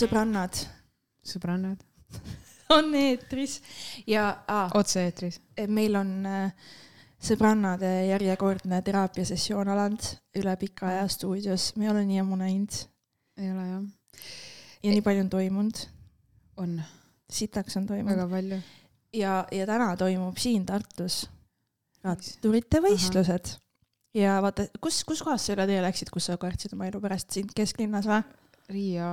sõbrannad sõbrannad on eetris ja ah, otse-eetris. meil on äh, sõbrannade järjekordne teraapiasessioon alanud üle pika aja stuudios, me ei ole nii ammu näinud. ei ole jah. ja nii palju on toimunud. on. sitaks on toimunud. väga palju. Ja, ja täna toimub siin Tartus ratturite võistlused. ja vaata, kus, kus kohas sa üle tee läksid, kus sa kartsid oma elu pärast, siin kesklinnas või? Riia,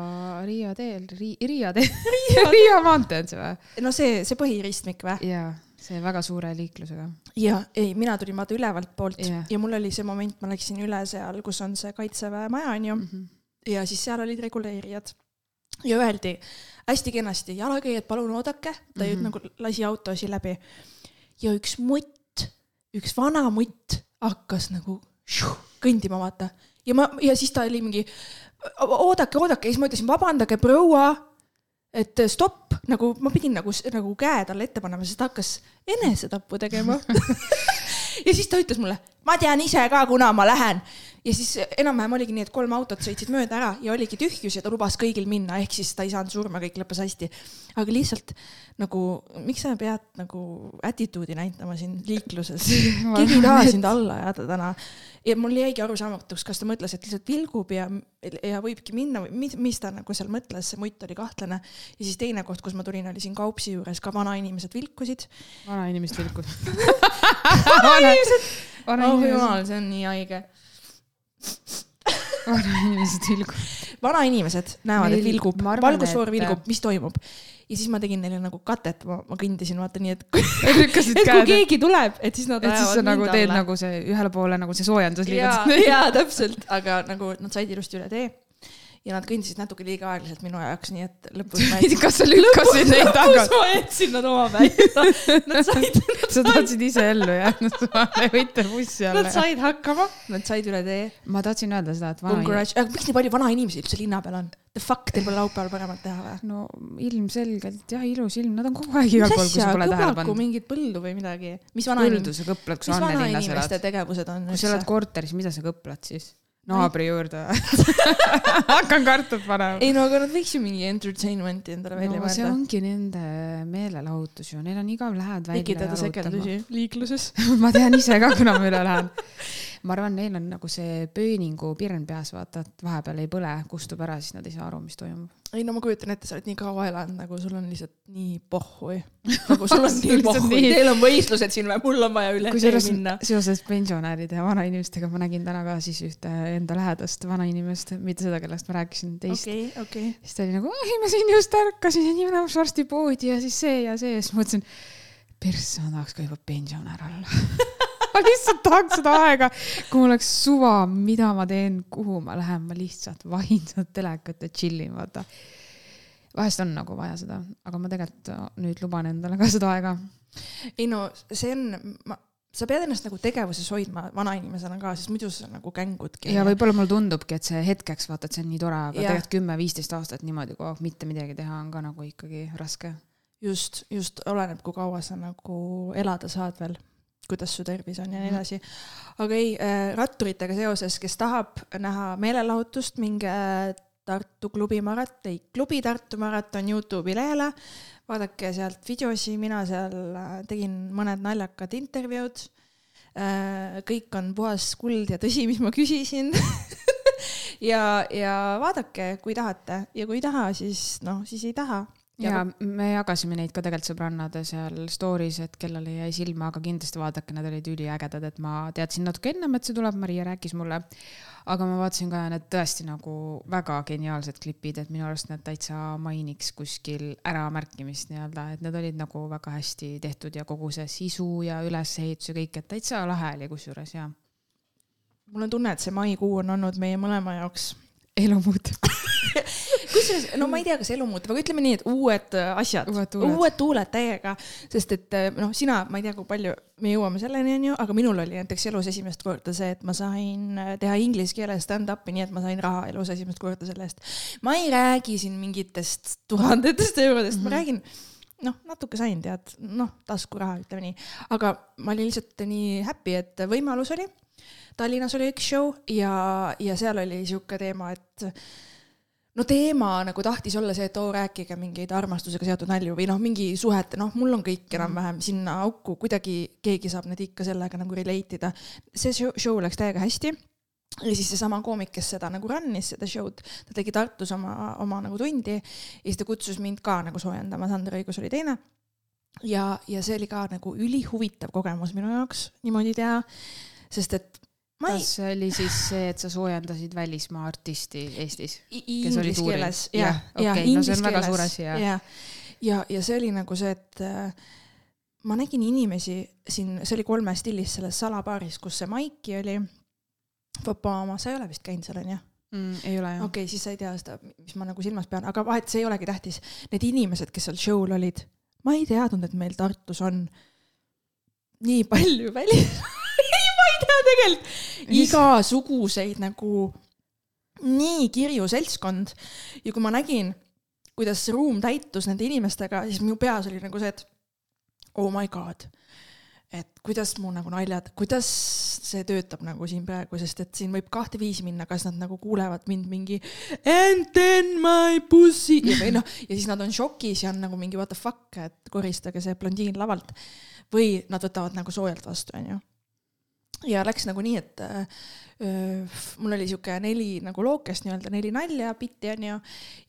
Riia teel Ri,, Riia teel Riia maantee on see või? no see, see põhiristmik või? jaa, see väga suure liiklusega. ja ei, mina tulin vaata ülevalt poolt yeah. ja mul oli see moment, ma läksin üle seal, kus on see kaitseväe maja onju mm. -hmm. ja siis seal olid reguleerijad ja öeldi hästi kenasti, jalakäijad, palun oodake, ta mm -hmm. nagu lasi autosid läbi. ja üks mutt, üks vana mutt hakkas nagu šuh, kõndima, vaata. ja ma, ja siis ta oli mingi oodake, oodake, siis ma ütlesin, vabandage, proua, et stopp, nagu ma pidin nagu, nagu käe talle ette panema, sest ta hakkas enesetappu tegema ja siis ta ütles mulle, ma tean ise ka, kuna ma lähen ja siis enam-vähem oligi nii, et kolm autot sõitsid mööda ära ja oligi tühjus ja ta lubas kõigil minna, ehk siis ta ei saanud surma, kõik lõppes hästi. aga lihtsalt nagu, miks sa pead nagu attitude'i näitama siin liikluses keegi ei taha sind alla ajada täna. ja mul jäigi arusaamatuks, kas ta mõtles, et lihtsalt vilgub ja, ja võibki minna või mis, mis ta nagu seal mõtles, see mutt oli kahtlane. ja siis teine koht, kus ma tulin, oli siin Kaupsi juures, ka vanainimesed vilkusid. vanainimesed vilkusid vanainimesed, oh jumal, see on nii haige vanainimesed vilguvad. vanainimesed näevad, et vilgub, valgusfoor vilgub, mis toimub. ja siis ma tegin neile nagu katet, ma, ma kõndisin vaata nii, et kui, et kui keegi tuleb, et siis nad et siis sa nagu teed alla. nagu see ühele poole nagu see soojendus liigutus. ja, ja täpselt, aga nagu nad said ilusti üle tee ja nad kõndisid natuke liiga aeglaselt minu jaoks, nii et lõpus ma jätsin. kas sa lükkasid neid taga? lõpus ma jätsin nad omapäi. Nad said. sa tahtsid ise ellu jäänud, võite bussi alla. Nad said hakkama, nad said üle tee. ma tahtsin öelda seda, et vana. aga miks nii palju vanainimesi üldse linna peal on? The fuck, teil pole laupäeval paremat teha või? no ilmselgelt jah, ilus ilm, nad on kogu aeg igal pool, kui sa pole tähele pannud. mingit põldu või midagi. mis elad. tegevused on. kui sa elad korteris, mida sa kõpled siis? Naabri juurde hakkan kartut panema. ei no aga nad võiks ju mingi entertainment'i endale välja mõelda no,. see ongi nende meelelahutus ju, neil on igav lähed välja. tekitada sekeldusi liikluses ma tean ise ka, kuna ma üle lähen ma arvan, neil on nagu see pööningu pirn peas, vaata, et vahepeal ei põle, kustub ära, siis nad ei saa aru, mis toimub. ei no ma kujutan ette, sa oled nii kaua elanud, nagu sul on lihtsalt nii pohhui. nagu sul on nii pohhui, teil on võistlused siin või, mul on vaja üle tee minna. seoses pensionäride ja vanainimestega ma nägin täna ka siis ühte enda lähedast vanainimest, mitte seda, kellest ma rääkisin, teist okay,. Okay. siis ta oli nagu, ai ma siin just ärkasin ja nii läheb arstipoodi ja siis see ja see ja siis mõtlesin, persse ma tahaks ka juba pensionär olla ma lihtsalt tahaks seda aega, kui mul oleks suva, mida ma teen, kuhu ma lähen, ma lihtsalt vahin seda telekat ja chill in, vaata. vahest on nagu vaja seda, aga ma tegelikult nüüd luban endale ka seda aega. ei no see on, ma, sa pead ennast nagu tegevuses hoidma vanainimesena ka, sest muidu sa nagu kängudki. ja võib-olla mulle tundubki, et see hetkeks vaata, et see on nii tore, aga ja. tegelikult kümme-viisteist aastat niimoodi kogu aeg mitte midagi teha on ka nagu ikkagi raske. just, just oleneb, kui kaua sa nagu elada saad veel kuidas su tervis on ja nii mhm. edasi. aga ei äh,, ratturitega seoses, kes tahab näha meelelahutust, minge Tartu klubi marat-, ei, klubi Tartu maraton Youtube'i lehele. vaadake sealt videosi, mina seal äh, tegin mõned naljakad intervjuud äh,. kõik on puhas kuld ja tõsi, mis ma küsisin ja, ja vaadake, kui tahate ja kui ei taha, siis noh, siis ei taha ja me jagasime neid ka tegelikult sõbrannade seal story's, et kellele jäi silma, aga kindlasti vaadake, need olid üliägedad, et ma teadsin natuke ennem, et see tuleb, Maria rääkis mulle. aga ma vaatasin ka need tõesti nagu väga geniaalsed klipid, et minu arust need täitsa mainiks kuskil äramärkimist nii-öelda, et need olid nagu väga hästi tehtud ja kogu see sisu ja ülesehitus ja kõik, et täitsa lahe oli kusjuures ja. mul on tunne, et see maikuu on olnud meie mõlema jaoks elu muutub kusjuures, no ma ei tea, kas elu muutub, aga ütleme nii, et uued äh, asjad, uued tuuled täiega, sest et äh, noh, sina, ma ei tea, kui palju me jõuame selleni, onju, aga minul oli näiteks elus esimest korda see, et ma sain äh, teha inglise keeles stand-up'i, nii et ma sain raha elus esimest korda selle eest. ma ei räägi siin mingitest tuhandetest eurodest mm, -hmm. ma mhm. räägin noh, natuke sain tead, noh, taskuraha, ütleme nii. aga ma olin lihtsalt nii happy, et võimalus oli. Tallinnas oli üks show ja, ja seal oli sihuke teema, et no teema nagu tahtis olla see, et oo, rääkige mingeid armastusega seotud nalju või noh, mingi suhete, noh, mul on kõik enam-vähem sinna auku, kuidagi keegi saab nüüd ikka sellega nagu relate ida. see show, show läks täiega hästi ja siis seesama koomik, kes seda nagu run'is, seda show'd, ta tegi Tartus oma, oma nagu tundi ja siis ta kutsus mind ka nagu soojendama, Sander Õigus oli teine. ja, ja see oli ka nagu ülihuvitav kogemus minu jaoks niimoodi teha, sest et ma ei kas, see oli siis see, et sa soojendasid välismaa artisti Eestis? Inglise keeles, Jah, jah, ja okei, no see on väga suur asi, jah. ja, ja, ja see oli nagu see, et äh, ma nägin inimesi siin, see oli kolmes stiilis selles salabaaris, kus see Maiki oli. Fopa oma, sa ei ole vist käinud seal onju? mm,. ei ole jah okei okay,, siis sa ei tea seda, mis ma nagu silmas pean, aga vahet, see ei olegi tähtis. Need inimesed, kes seal show'l olid, ma ei teadnud, et meil Tartus on nii palju välis, ei, tea tegelikult, igasuguseid nagu nii kirju seltskond. Ja kui ma nägin, kuidas see ruum täitus nende inimestega, siis minu peas oli nagu see, et oh my god, et kuidas mu nagu naljad, kuidas see töötab nagu siin praegu, sest et siin võib kahte viisi minna, kas nad nagu kuulevad mind mingi and then my pussy või noh, ja siis nad on šokis ja on nagu mingi what the fuck, et koristage see blondiin lavalt. Või nad võtavad nagu soojalt vastu, onju ja läks nagu nii, et öö, mul oli sihuke neli nagu lookest nii-öelda, neli nalja, bitti onju.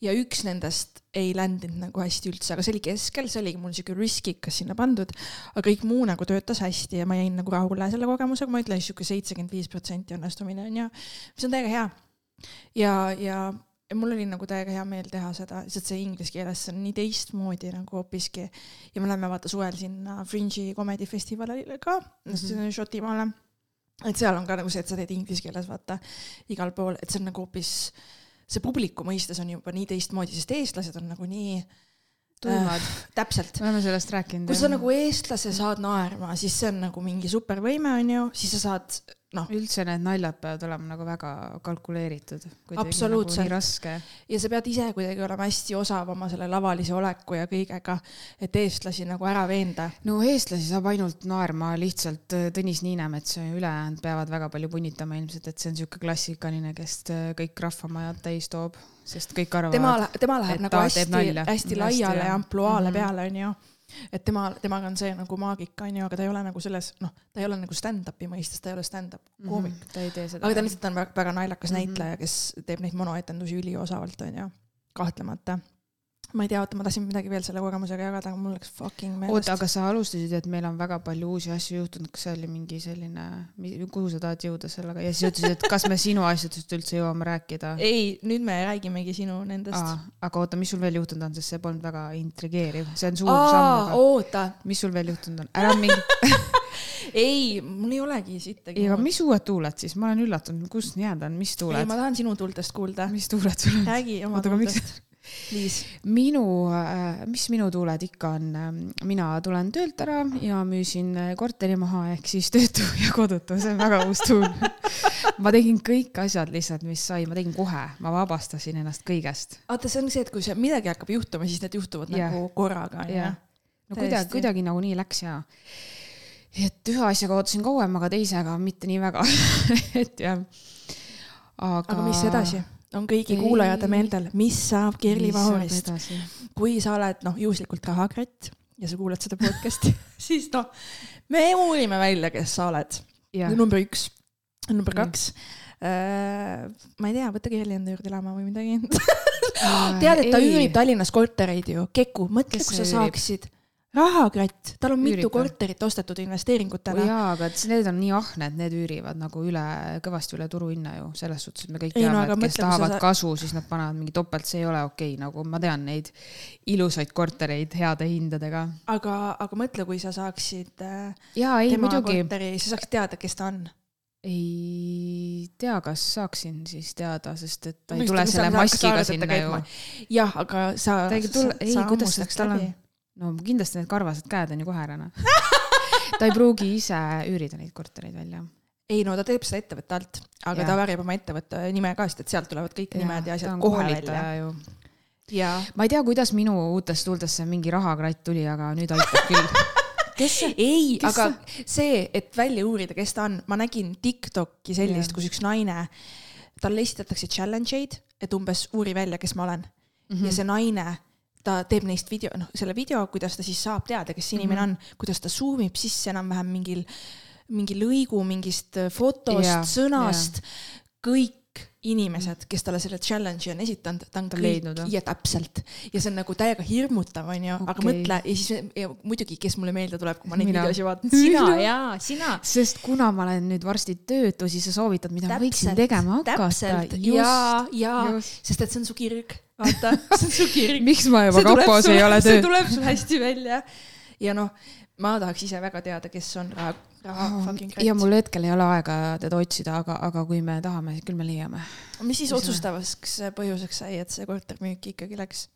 ja üks nendest ei ländinud nagu hästi üldse, aga see oli keskel, see oligi mul sihuke riskikas sinna pandud. aga kõik muu nagu töötas hästi ja ma jäin nagu rahule selle kogemusega, ma ütlen sihuke seitsekümmend viis protsenti õnnestumine onju, mis on täiega hea. ja, ja ja mul oli nagu täiega hea meel teha seda, lihtsalt see inglise keeles, on nii teistmoodi nagu hoopiski. ja me läheme vaata suvel sinna Fringe'i Comedy Festivalile ka mm, -hmm. Šotimaale et seal on ka nagu see, et sa teed inglise keeles vaata igal pool, et see on nagu hoopis, see publiku mõistes on juba nii teistmoodi, sest eestlased on nagu nii tuimad. täpselt. me oleme sellest rääkinud. kui sa nagu eestlase saad naerma, siis see on nagu mingi supervõime onju, siis sa saad noh, üldse need naljad peavad olema nagu väga kalkuleeritud. Absoluutselt. nii raske. ja sa pead ise kuidagi olema hästi osav oma selle lavalise oleku ja kõigega, et eestlasi nagu ära veenda. no eestlasi saab ainult naerma lihtsalt äh, Tõnis Niinemets ja ülejäänud peavad väga palju punnitama ilmselt, et see on niisugune klassikaline, kes äh, kõik rahvamajad täis toob, sest kõik arvavad. tema, tema läheb nagu hästi hästi laiale jah. ampluaale Mhm. peale onju. Et tema, temaga on see nagu maagika onju, aga ta ei ole nagu selles, noh, ta ei ole nagu stand-up'i mõistes, ta ei ole stand-up koomik. Mhm, ta ei tee seda. aga ta lihtsalt on väga, väga naljakas mm Mhm. -hmm. näitleja, kes teeb neid monoetendusi üliosavalt onju, kahtlemata. Ma ei tea, oota, ma tahtsin midagi veel selle kogemusega jagada, aga mul läks fucking meelest. oota, aga sa alustasid, et meil on väga palju uusi asju juhtunud, kas see oli mingi selline, kuhu sa tahad jõuda sellega ja siis ütlesid, et kas me sinu asjadest üldse jõuame rääkida? ei, nüüd me räägimegi sinu nendest. aga oota, mis sul veel juhtunud on, sest see polnud väga intrigeeriv, see on suur samm, aa, aga oota, mis sul veel juhtunud on? ära mingi, ei, mul ei olegi sittagi. ei aga mis uued tuuled siis, ma olen üllatunud, kust nii head on, mis ei, tuuled ma, tahan sinu tuultest kuulda. mis tuuled sul on? räägi oma tuultest. Minu, mis minu tuuled ikka on, mina tulen töölt ära ja müüsin korteri maha ehk siis töötu ja kodutu, see on väga uus tuul. ma tegin kõik asjad lihtsalt, mis sai, ma tegin kohe, ma vabastasin ennast kõigest. vaata, see on see, et kui see midagi hakkab juhtuma, siis need juhtuvad Jah. nagu korraga onju Jah.. no kuidagi, kuidagi nagu nii läks ja et ühe asjaga ootasin kauem, aga teisega mitte nii väga. et jah. aga, aga mis edasi? On kõigi Ei. kuulajate meeldel, mis saab saab Vahurist, kui sa oled noh, juhuslikult rahakratt ja sa kuulad seda podcast'i, siis noh, me uurime välja, kes sa oled. number üks, number kaks. ma ei tea, võta Kerli enda juurde elama või midagi. tead, et ta üürib Tallinnas kortereid ju, Keku, mõtle, kui sa üürib? saaksid. rahakratt, tal on mitu Üürib või? korterit ostetud investeeringutena. jaa, aga need on nii ahned, need üürivad nagu üle, kõvasti üle turuhinna ju, selles suhtes, et me kõik Ei, teame no,, et kes tahavad sa- kasu, siis nad panevad mingi topelt, see ei ole okei okay,, nagu ma tean neid ilusaid kortereid heade hindadega. aga, aga mõtle, kui sa saaksid äh, jaa, ei tema muidugi, korteri, sa saaksid teada, kes ta on. ei tea, kas saaksin siis teada, sest et ta ei Mõista, tule selle maskiga sinna ju jah, aga sa. Ta ei tule- ei, kuidas see- tal on- no kindlasti need karvased käed on ju kohe ära noh. ta ei pruugi ise üürida neid kortereid välja. ei no ta teeb seda ettevõtte alt, aga Jah. ta väärib oma ettevõtte nime ka, sest et sealt tulevad kõik nimed ja asjad kohe välja. ju. jaa. ma ei tea, kuidas minu uutesse tuultesse mingi rahakratt tuli, aga nüüd aitab küll. kes see? ei, aga see, et välja uurida, kes ta on, ma nägin Tiktoki sellist kus üks naine, talle esitatakse challenge eid, et umbes uuri välja, kes ma olen mm. -hmm. ja see naine, ta teeb neist video, noh, selle video, kuidas ta siis saab teada, kes inimene mm -hmm. on, kuidas ta zoom ib sisse enam-vähem mingil, mingi lõigu mingist fotost Jaa, sõnast, kõik inimesed, kes talle selle challenge'i on esitanud, ta on Ta kõik leidnud, ja täpselt ja see on nagu täiega hirmutav, onju, aga Okei. mõtle ja siis ja muidugi, kes mulle meelde tuleb, kui ma neid videosi vaatan, sina jaa, sina. sest kuna ma olen nüüd varsti töötu, siis sa soovitad, mida ma võiksin tegema hakata. täpselt ja, ja, sest et see on su kirg, vaata, see on su kirg. miks ma juba kapos ei ole see tööl? tuleb sul hästi välja ja noh, ma tahaks ise väga teada, kes on raha, raha fucking ja kratt. mul hetkel ei ole aega teda otsida, aga, aga kui me tahame, küll me leiame. mis siis otsustavaks põhjuseks sai, et see kortermüük ikkagi läks?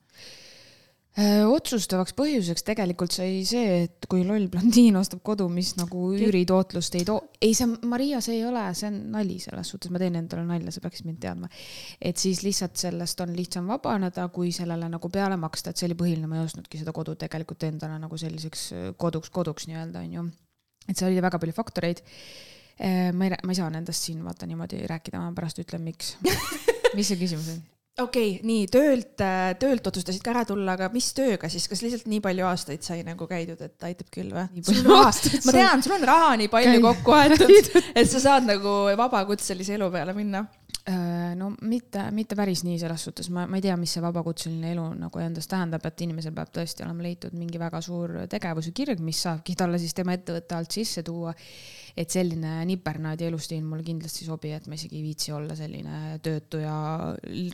Äh, otsustavaks põhjuseks tegelikult sai see, et kui loll blondiin ostab kodu, mis nagu üüritootlust ei too, ei see Maria, see ei ole, see on nali selles suhtes, ma teen endale nalja, sa peaksid mind teadma. et siis lihtsalt sellest on lihtsam vabaneda, kui sellele nagu peale maksta, et see oli põhiline, ma ei ostnudki seda kodu tegelikult endale nagu selliseks äh, koduks, koduks nii-öelda onju. et seal oli väga palju faktoreid. ma ei, ma ei saa nendest siin vaata niimoodi rääkida, ma pärast ütlen, miks. mis see küsimus on? Okei okay,, nii töölt, töölt otsustasid ka ära tulla, aga mis tööga siis, kas lihtsalt nii palju aastaid sai nagu käidud, et aitab küll või? Ma tean, sul on raha nii palju Käi- kokku aetud, et sa saad nagu vabakutselise elu peale minna. Äh, no mitte, mitte päris nii selles suhtes, ma, ma ei tea, mis see vabakutseline elu nagu endast tähendab, et inimesel peab tõesti olema leitud mingi väga suur tegevuse kirg, mis saabki talle siis tema ettevõtte alt sisse tuua. Et selline nipernaadi elustiil mulle kindlasti ei sobi, et ma isegi ei viitsi olla selline töötu ja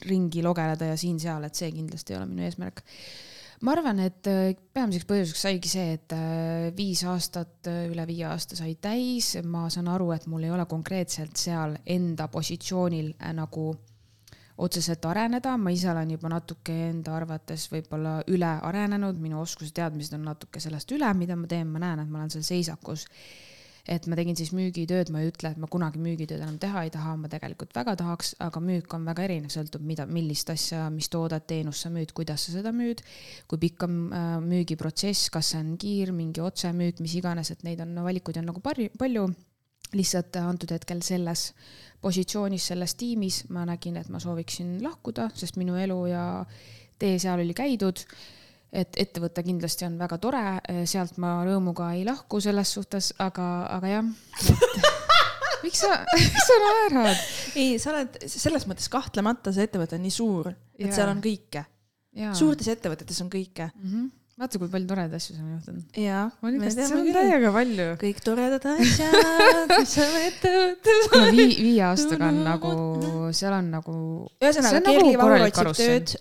ringi logeleda ja siin-seal, et see kindlasti ei ole minu eesmärk. Ma arvan, et äh, peamiseks põhjuseks saigi see, et äh, viis aastat, üle viie aasta sai täis, ma saan aru, et mul ei ole konkreetselt seal enda positsioonil äh, nagu otseselt areneda, ma ise olen juba natuke enda arvates võib-olla üle arenenud, minu oskused-teadmised on natuke sellest üle, mida ma teen, ma näen, et ma olen seal seisakus et ma tegin siis müügitööd, ma ei ütle, et ma kunagi müügitööd enam teha ei taha, ma tegelikult väga tahaks, aga müük on väga erinev, sõltub, mida, millist asja, mis toodet, teenust sa müüd, kuidas sa seda müüd, kui pikk on äh, müügiprotsess, kas see on kiir, mingi otsemüük, mis iganes, et neid on, valikuid on nagu pari- palju. Lihtsalt antud hetkel selles positsioonis, selles tiimis ma nägin, et ma sooviksin lahkuda, sest minu elu ja tee seal oli käidud et ettevõte kindlasti on väga tore, sealt ma rõõmuga ei lahku selles suhtes, aga, aga jah, et miks sa, miks sa naerad? ei, sa oled selles mõttes kahtlemata see ettevõte on nii suur, et Jaa. seal on kõike. suurtes ettevõtetes on kõike. vaata, kui palju toredaid asju on juhtunud. jaa, me vist, seal on täiega palju. kõik toredad asjad, mis on ettevõttes. kuule, vii-, viie aastaga on nagu, seal on nagu, ühesõnaga See on, nagu Kerli korralik otsib tööd,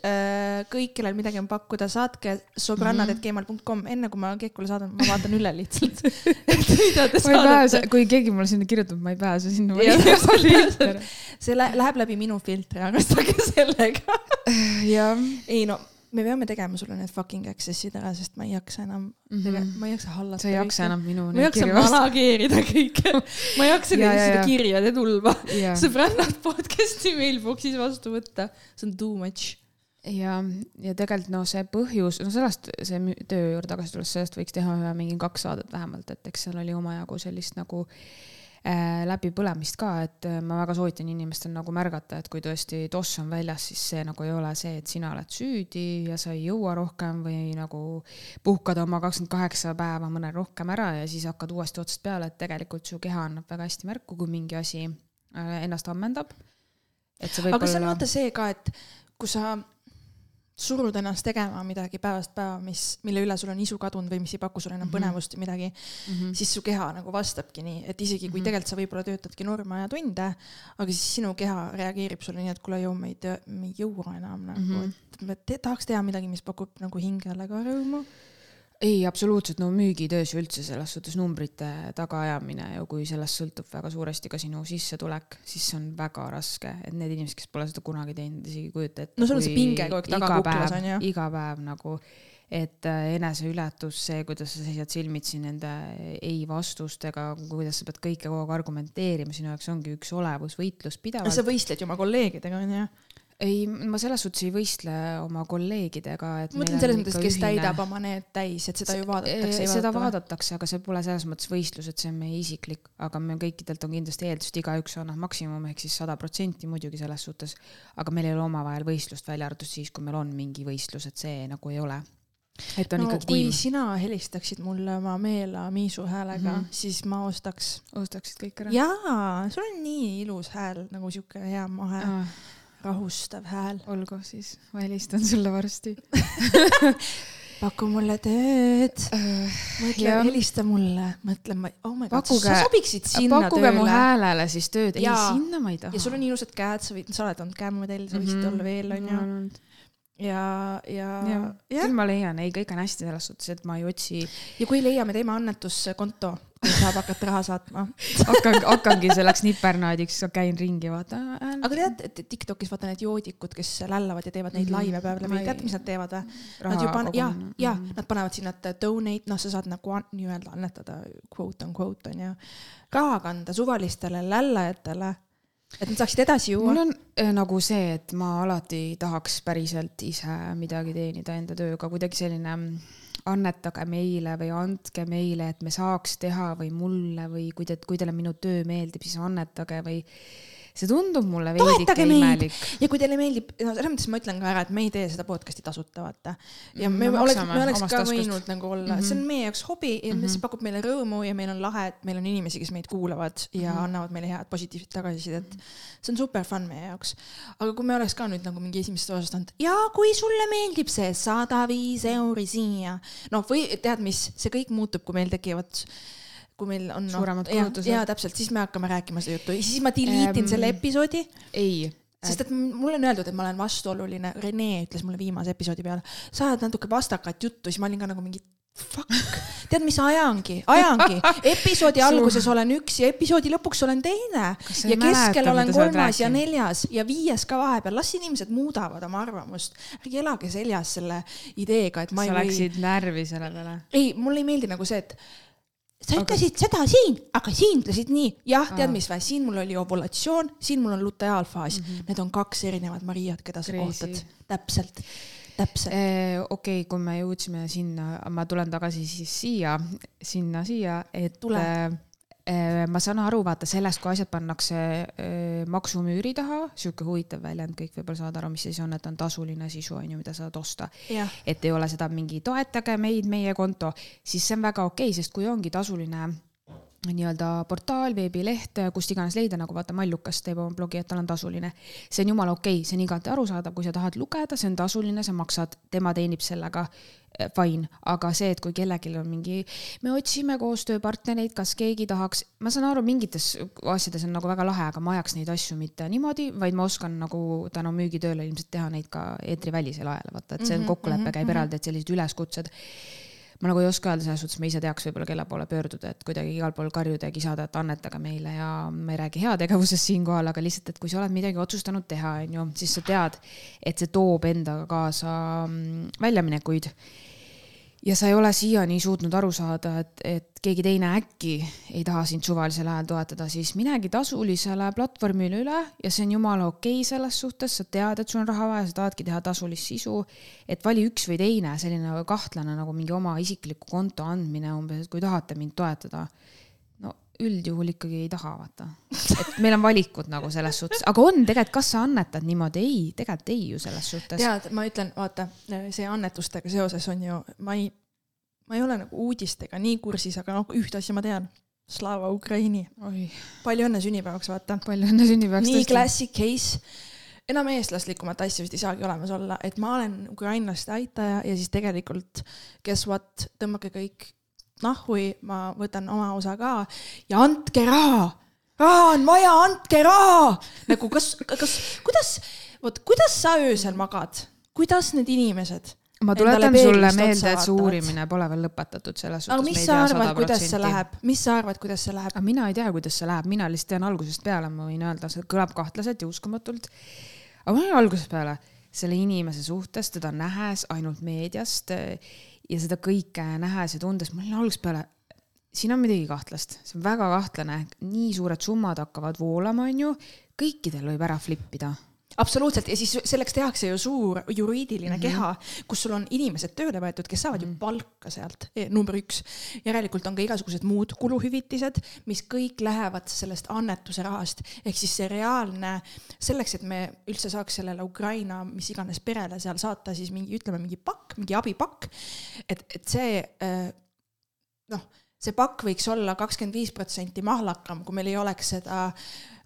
kõik, kellel midagi on pakkuda, saatke sõbrannad.gmail.com, enne kui ma Kekule saadan, ma vaatan üle lihtsalt. et mida te saadate., kui keegi mulle sinna kirjutab, ma ei pääse sinna. See lä- läheb läbi minu filtri, arvestage sellega. jah, ei no, me peame tegema sulle need fucking access'id ära, sest ma ei jaksa enam mm. -hmm. ma ei jaksa hallata. sa ei jaksa enam minu ma ei jaksa manageerida kõike. ma ei jaksa ja, seda ja. kirjade tulva sõbrannad podcast'i mailbox'is vastu võtta. see on too much. ja, ja tegelikult noh, see põhjus, no sellest, see töö juurde tagasi tulles, sellest võiks teha ühe mingi kaks saadet vähemalt, et eks seal oli omajagu sellist nagu äh, läbipõlemist ka, et äh, ma väga soovitan inimestel nagu märgata, et kui tõesti toss on väljas, siis see nagu ei ole see, et sina oled süüdi ja sa ei jõua rohkem või nagu puhkad oma kakskümmend kaheksa päeva mõnel rohkem ära ja siis hakkad uuesti otsast peale, et tegelikult su keha annab väga hästi märku, kui mingi asi äh, ennast ammendab. aga see on vaata see ka, et kui sa surud ennast tegema midagi päevast päeva, mis, mille üle sul on isu kadunud või mis ei paku sulle enam Mhm. põnevust või midagi, mm -hmm. siis su keha nagu vastabki nii, et isegi kui Mhm. tegelikult sa võib-olla töötadki normaja tunde, aga siis sinu keha reageerib sulle nii, et kuule, joo, me ei töö, me ei jõua enam nagu mm. -hmm. et me te tahaks teha midagi, mis pakub nagu hingele ka rõõmu. ei, absoluutselt, no müügitöös ja üldse selles suhtes numbrite tagaajamine ja kui sellest sõltub väga suuresti ka sinu sissetulek, siis see on väga raske, et need inimesed, kes pole seda kunagi teinud, isegi ei kujuta ette. No sul on see pinge kogu aeg taga kuklas, on ju. iga päev nagu, et äh, eneseületus, see, kuidas sa seisad silmitsi nende ei vastustega, kuidas sa pead kõike kogu aeg argumenteerima, sinu jaoks ongi üks olevus, võitlus pidevalt sa võistled ju oma kolleegidega, onju. ei, ma selles suhtes ei võistle oma kolleegidega, et ma mõtlen selles mõttes, kes täidab oma need täis, et seda ju vaadatakse. seda vaadatakse, aga see pole selles mõttes võistlus, et see on meie isiklik, aga me kõikidelt on kindlasti eeldus, et igaüks annab maksimum ehk siis sada protsenti muidugi selles suhtes, aga meil ei ole omavahel võistlust, välja arvatud siis, kui meil on mingi võistlus, et see nagu ei ole. et on no ikkagi kui tiim. sina helistaksid mulle oma Meela Miisu häälega mm. -hmm. siis ma ostaks. ostaksid kõik ära? jaa, sul on nii ilus hääl, nagu sihuke hea mahe, rahustav hääl. olgu siis, ma helistan sulle varsti. paku mulle tööd, mõtle, jah. helista mulle, mõtle, ma, oh my god, sa sobiksid sinna pakkuge mu tööle. häälele siis tööd, ei sinna ma ei taha. ja sul on ilusad käed, sa võid, sa oled olnud käemodell, sa võiksid mm -hmm. olla veel, onju. ja, ja, jah, jah küll, ma leian, ei, kõik on hästi selles suhtes, et ma ei otsi, ja kui ei leia, me teeme annetuskonto, kuhu saab hakata raha saatma. hakkan, hakkangi selleks nipernaadiks, käin ringi, vaata. aga tead, et Tiktokis vaata need joodikud, kes lällavad ja teevad neid Mhm. laive päev läbi, tead, mis nad teevad või? Nad ju pan-, ja, ja nad panevad sinna, et donate, noh, sa saad nagu nii-öelda annetada quote on quote on ju, raha kanda suvalistele lällajatele, et nad saaksid edasi mul juua. on äh, nagu see, et ma alati tahaks päriselt ise midagi teenida enda tööga, kuidagi selline mm, annetage meile või andke meile, et me saaks teha või mulle või kui te, kui teile minu töö meeldib, siis annetage või see tundub mulle veidike imelik. ja kui teile meeldib, no selles mõttes ma ütlen ka ära, et me ei tee seda podcast'i tasuta, vaata. ja Mm, me, me oleks, me oleks ka taskust. võinud nagu olla mm, -hmm. see on meie jaoks hobi ja mm -hmm. see pakub meile rõõmu ja meil on lahe, et meil on inimesi, kes meid kuulavad ja mm -hmm. annavad meile head positiivset tagasisidet. see on super fun meie jaoks. aga kui me oleks ka nüüd nagu mingi esimesest osast olnud ja kui sulle meeldib see sada viis euri siia, noh, või tead mis, see kõik muutub, kui meil tekivad kui meil on noh, Suuremad kulutused. ja täpselt, siis me hakkame rääkima seda juttu. Ja siis ma delete in Ehm, selle episoodi. ei, sest et mulle on öeldud, et ma olen vastuoluline, Rene ütles mulle viimase episoodi peale, sa ajad natuke vastakat juttu, siis ma olin ka nagu mingi fuck, tead, mis ajangi, ajangi, episoodi alguses olen üks ja episoodi lõpuks olen teine. Sa ja ei mäleta, keskel olen sa kolmas ja neljas ja viies ka vahepeal, las inimesed muudavad oma arvamust, ärge elage seljas selle ideega, et ma sa ei või, läksid närvi selle peale. ei, mulle ei meeldi nagu see, et sa Aga- ütlesid seda siin, aga siin ütlesid nii, jah, tead mis või, siin mul oli ovulatsioon, siin mul on luteaalfaas mm, -hmm. need on kaks erinevat Mariat, keda sa. Crazy. kohtad, täpselt, täpselt. okei, kui me jõudsime sinna, ma tulen tagasi siis siia, sinna siia, et Tule. äh, ma saan aru, vaata sellest, kui asjad pannakse äh, maksumüüri taha, sihuke huvitav väljend, kõik võib-olla saavad aru, mis see siis on, et on tasuline sisu on ju, mida saad osta. et ei ole seda mingi toetage meid, meie konto, siis see on väga okei, sest kui ongi tasuline nii-öelda portaal, veebileht, kust iganes leida, nagu vaata Mallukas teeb oma blogi, et tal on tasuline. see on jumala okei, see on igati arusaadav, kui sa tahad lugeda, see on tasuline, sa maksad, tema teenib sellega fine, aga see, et kui kellelgi on mingi, me otsime koostööpartnereid, kas keegi tahaks, ma saan aru, mingites asjades on nagu väga lahe, aga ma ajaks neid asju mitte niimoodi, vaid ma oskan nagu tänu müügitööle ilmselt teha neid ka eetrivälisel ajal, vaata, et see on Mhm, kokkulepe mhm, käib mhm. eraldi, et sellised üleskutsed ma nagu ei oska öelda selles suhtes, ma ise teaks võib-olla kelle poole pöörduda, et kuidagi igal pool karjuda ja kisada, et annetage meile ja ma ei räägi heategevusest siinkohal, aga lihtsalt, et kui sa oled midagi otsustanud teha, on ju, siis sa tead, et see toob endaga kaasa mm, väljaminekuid. Ja sa ei ole siiani suutnud aru saada, et, et keegi teine äkki ei taha sind suvalisel ajal toetada, siis minegi tasulisele platvormile üle ja see on jumala okei selles suhtes, sa tead, et sul on raha vaja, sa tahadki teha tasulist sisu. et vali üks või teine, selline kahtlane nagu mingi oma isikliku konto andmine umbes, et kui tahate mind toetada. Üldjuhul ikkagi ei taha, vaata. et meil on valikud nagu selles suhtes, aga on tegelikult, kas sa annetad niimoodi, ei, tegelikult ei ju selles suhtes. tead, ma ütlen, vaata, see annetustega seoses on ju, ma ei, ma ei ole nagu uudistega nii kursis, aga noh, ühte asja ma tean. Slava Ukraini, palju õnne sünnipäevaks, vaata. palju õnne sünnipäevaks nii. classic case, enam eestlaslikumat asja vist ei saagi olemas olla, et ma olen ukrainlaste aitaja ja siis tegelikult guess what, tõmmake kõik nahhui, ma võtan oma osa ka ja andke raha, raha on vaja, andke raha. nagu kas, kas, kuidas, vot kuidas sa öösel magad, kuidas need inimesed ma tuletan sulle meelde, et see uurimine pole veel lõpetatud selles suhtes. aga mis sa arvad, kuidas see läheb, mis sa arvad, kuidas see läheb? mina ei tea, kuidas see läheb, mina lihtsalt tean algusest peale, ma võin öelda, see kõlab kahtlaselt ja uskumatult. aga ma olen algusest peale selle inimese suhtes, teda nähes ainult meediast ja seda kõike nähes ja tundes, ma olin algusest peale, siin on midagi kahtlast, see on väga kahtlane, nii suured summad hakkavad voolama, onju, kõikidel võib ära flip ida. Absoluutselt ja siis selleks tehakse ju suur juriidiline Mhm. mm -hmm. keha, kus sul on inimesed tööle võetud, kes saavad mm -hmm. ju palka sealt, number üks. järelikult on ka igasugused muud kuluhüvitised, mis kõik lähevad sellest annetuse rahast, ehk siis see reaalne, selleks, et me üldse saaks sellele Ukraina mis iganes perele seal saata siis mingi, ütleme mingi pakk, mingi abipakk, et, et see äh, noh, see pakk võiks olla kakskümmend viis protsenti mahlakam, kui meil ei oleks seda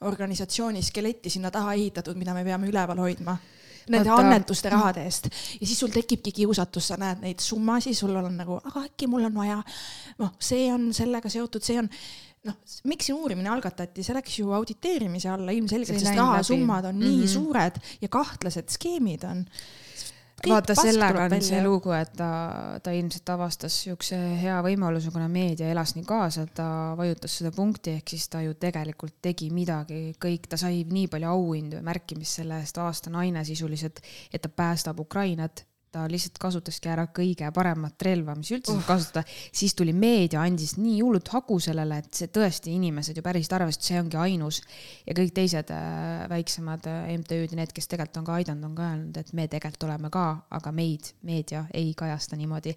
organisatsiooni skeletti sinna taha ehitatud, mida me peame üleval hoidma nende Vaata- annetuste rahade eest. Ja siis sul tekibki kiusatus, sa näed neid summasid, sul on nagu, aga äkki mul on vaja, noh, see on sellega seotud, see on noh, miks see uurimine algatati, see läks ju auditeerimise alla ilmselgelt, sest rahasummad on nii Mhm. suured ja kahtlased skeemid on. Vaata, sellega on see lugu, et ta, ta ilmselt avastas siukse hea võimaluse, kuna meedia elas nii kaasa, ta vajutas seda punkti, ehk siis ta ju tegelikult tegi midagi, kõik, ta sai nii palju auhindu ja märkimist selle eest, aasta naine sisuliselt, et ta päästab Ukrainat ta lihtsalt kasutaski ära kõige paremat relva, mis üldse saab kasutada, siis tuli meedia, andis nii hullult hagu sellele, et see tõesti inimesed ju päriselt arvasid, see ongi ainus. ja kõik teised äh, väiksemad äh, MTÜ-d ja need, kes tegelikult on ka aidanud, on ka öelnud, et me tegelikult oleme ka, aga meid meedia ei kajasta niimoodi.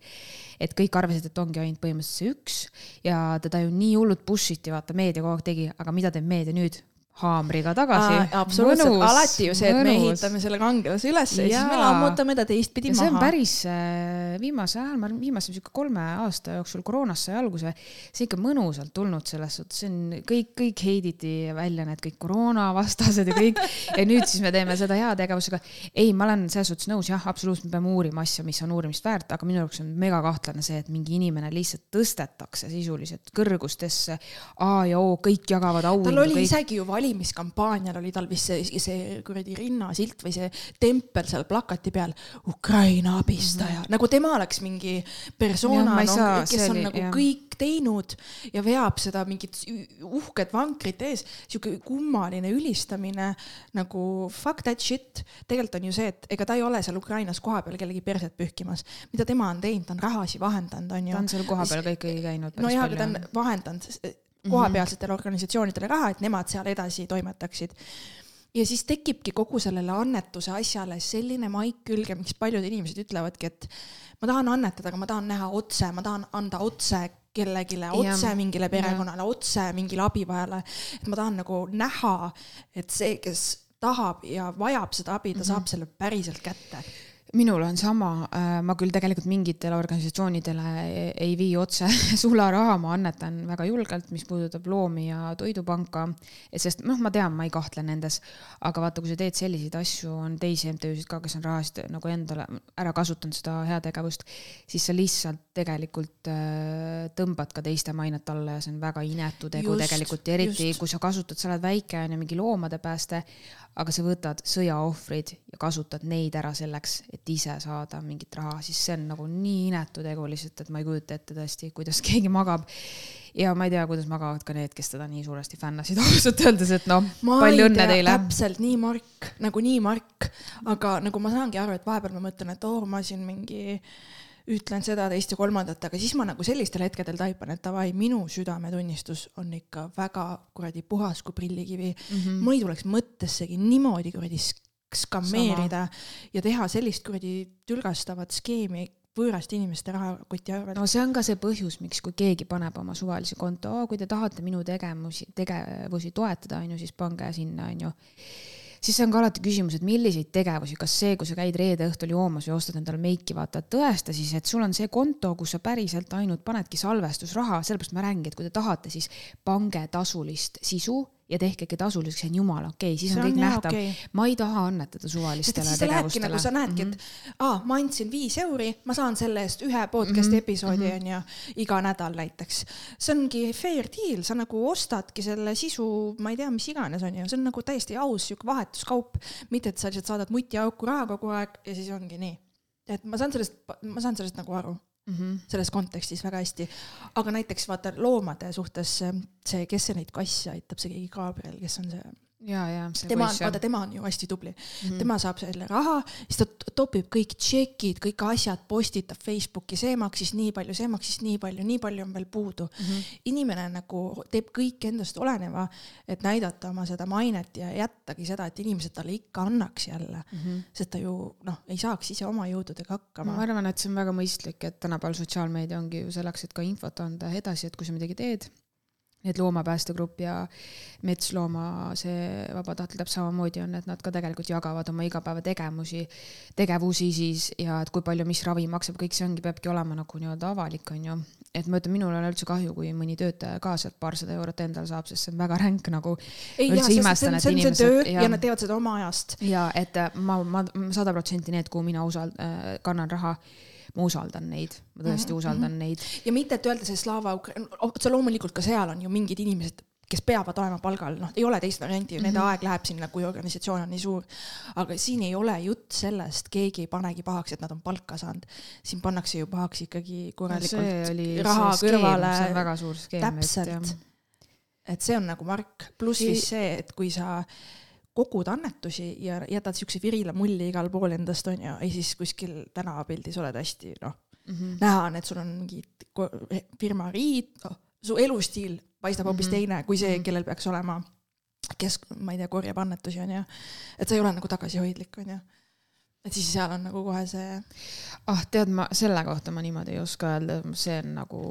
et kõik arvasid, et ongi ainult põhimõtteliselt see üks ja teda ju nii hullult push iti, vaata meedia kogu aeg tegi, aga mida teeb meedia nüüd? Haamriga tagasi. absoluutselt, alati ju see, et me ehitame selle kangelase ülesse ja, ja siis me lammutame ta teistpidi maha. see on päris äh, viimase ajal, ma arvan, viimase sihuke kolme aasta jooksul koroonas sai alguse, see ikka mõnusalt tulnud selles suhtes, see on kõik, kõik heiditi välja need kõik koroonavastased ja kõik ja nüüd siis me teeme seda heategevusega. ei, ma olen selles suhtes nõus, jah, absoluutselt, me peame uurima asja, mis on uurimist väärt, aga minu jaoks on megakahtlane see, et mingi inimene lihtsalt tõstetakse sisuliselt kõrgustesse. A ja O, kõik jagavad auhindu. tal oli kõik... isegi ju valimiskampaanial oli tal vist see, see kuradi rinnasilt või see tempel seal plakati peal, Ukraina abistaja mm, -hmm. nagu tema oleks mingi persona, no, kes on oli, nagu jah. kõik teinud ja veab seda mingit uhket vankrit ees, sihuke kummaline ülistamine nagu fuck that shit. tegelikult on ju see, et ega ta ei ole seal Ukrainas kohapeal kellegi perset pühkimas, mida tema on teinud, ta on rahasi vahendanud, on ju. ta on seal kohapeal ka ikkagi käinud. no jaa, aga ta on vahendanud kohapealsetele organisatsioonidele raha, et nemad seal edasi toimetaksid. ja siis tekibki kogu sellele annetuse asjale selline maik külge, miks paljud inimesed ütlevadki, et ma tahan annetada, aga ma tahan näha otse, ma tahan anda otse kellelegi, otse mingile perekonnale, otse mingile abivajale. et ma tahan nagu näha, et see, kes tahab ja vajab seda abi, ta mm -hmm. saab selle päriselt kätte minul on sama, ma küll tegelikult mingitele organisatsioonidele ei vii otse sularaha, ma annetan väga julgelt, mis puudutab loomi ja toidupanka. sest noh, ma tean, ma ei kahtle nendes, aga vaata, kui sa teed selliseid asju, on teisi MTÜ-sid ka, kes on rahast nagu endale ära kasutanud seda heategevust, siis sa lihtsalt tegelikult tõmbad ka teiste mainet alla ja see on väga inetu tegu just, tegelikult ja eriti, kui sa kasutad, sa oled väike on ju mingi loomade pääste, aga sa võtad sõjaohvrid ja kasutad neid ära selleks, et ise saada mingit raha, siis see on nagu nii inetu tegu lihtsalt, et ma ei kujuta ette tõesti, kuidas keegi magab. ja ma ei tea, kuidas magavad ka need, kes teda nii suuresti fännasid, ausalt öeldes, et noh, palju õnne teile. täpselt nii Mark, nagu nii Mark, aga nagu ma saangi aru, et vahepeal ma mõtlen, et oo, ma siin mingi ütlen seda, teist ja kolmandat, aga siis ma nagu sellistel hetkedel taipan, et davai, minu südametunnistus on ikka väga kuradi puhas kui prillikivi mm. -hmm. mul ei tuleks mõttessegi niimoodi kuradi skammeerida Sama. ja teha sellist kuradi tülgastavat skeemi võõraste inimeste rahakoti arvelt. no see on ka see põhjus, miks, kui keegi paneb oma suvalise konto, kui te tahate minu tegevusi, tegevusi toetada, on ju, siis pange sinna, on ju siis see on ka alati küsimus, et milliseid tegevusi, kas see, kui sa käid reede õhtul joomas või ostad endale meiki, vaata, tõesta siis, et sul on see konto, kus sa päriselt ainult panedki salvestusraha, sellepärast ma räägingi, et kui te tahate, siis pange tasulist sisu ja tehke ikka tasuliseks, see on jumala okei okay., siis on, on kõik nähtav okay.. ma ei taha annetada suvalistele Sest tegevustele. nagu sa näedki mm, -hmm. et aa, ma andsin viis euri, ma saan selle eest ühe podcast'i mm -hmm. episoodi onju mm -hmm. iga nädal näiteks. see ongi fair deal, sa nagu ostadki selle sisu, ma ei tea, mis iganes onju, see on nagu täiesti aus sihuke vahetuskaup, mitte et sa lihtsalt saadad mutiauku raha kogu aeg ja siis ongi nii. et ma saan sellest, ma saan sellest nagu aru mm -hmm. selles kontekstis väga hästi. aga näiteks vaata loomade suhtes see, kes see neid kasse aitab, see keegi Gabriel, kes on see ja, ja tema on, vaata, tema on ju hästi tubli mm. -hmm. tema saab selle raha, siis ta topib kõik tšekid, kõik asjad, postitab Facebooki, see maksis nii palju, see maksis nii palju, nii palju on veel puudu mm. -hmm. inimene nagu teeb kõik endast oleneva, et näidata oma seda mainet ja jättagi seda, et inimesed talle ikka annaks jälle mm. -hmm. sest ta ju noh, ei saaks ise oma jõududega hakkama ma arvan, et see on väga mõistlik, et tänapäeval sotsiaalmeedia ongi ju selleks, et ka infot anda edasi, et kui sa midagi teed, et Loomapäästegrupp ja Metslooma see vabatahtlik täpselt samamoodi on, et nad ka tegelikult jagavad oma igapäevategevusi, tegevusi siis ja et kui palju, mis ravi maksab, kõik see ongi, peabki olema nagu nii-öelda avalik, on ju. et ma ütlen, minul ei ole üldse kahju, kui mõni töötaja ka sealt paarsada eurot endale saab, sest see on väga ränk nagu ja nad teevad seda oma ajast. ja et ma, ma sada protsenti need, kuhu mina usald- äh,, kannan raha, ma usaldan neid, ma tõesti Mhm, usaldan neid. ja mitte, et öelda see Slava Ukra-, otse loomulikult ka seal on ju mingid inimesed, kes peavad olema palgal, noh, ei ole teist varianti nende Mhm. aeg läheb sinna, kui organisatsioon on nii suur. aga siin ei ole jutt sellest, keegi ei panegi pahaks, et nad on palka saanud. siin pannakse ju pahaks ikkagi korralikult oli raha skeem, kõrvale. see on väga suur skeem. täpselt. et see on nagu mark, pluss siis see, et kui sa kogud annetusi ja jätad siukse virila mulli igal pool endast onju, ja siis kuskil tänavapildis oled hästi noh, Mhm. näha on, et sul on mingi ko- firma riid no,, su elustiil paistab hoopis mm. -hmm. teine kui see, Mhm. kellel peaks olema, kes, ma ei tea, korjab annetusi onju. et sa ei ole nagu tagasihoidlik onju. Et siis seal on nagu kohe see, ah, tead ma selle kohta ma niimoodi ei oska öelda, see on nagu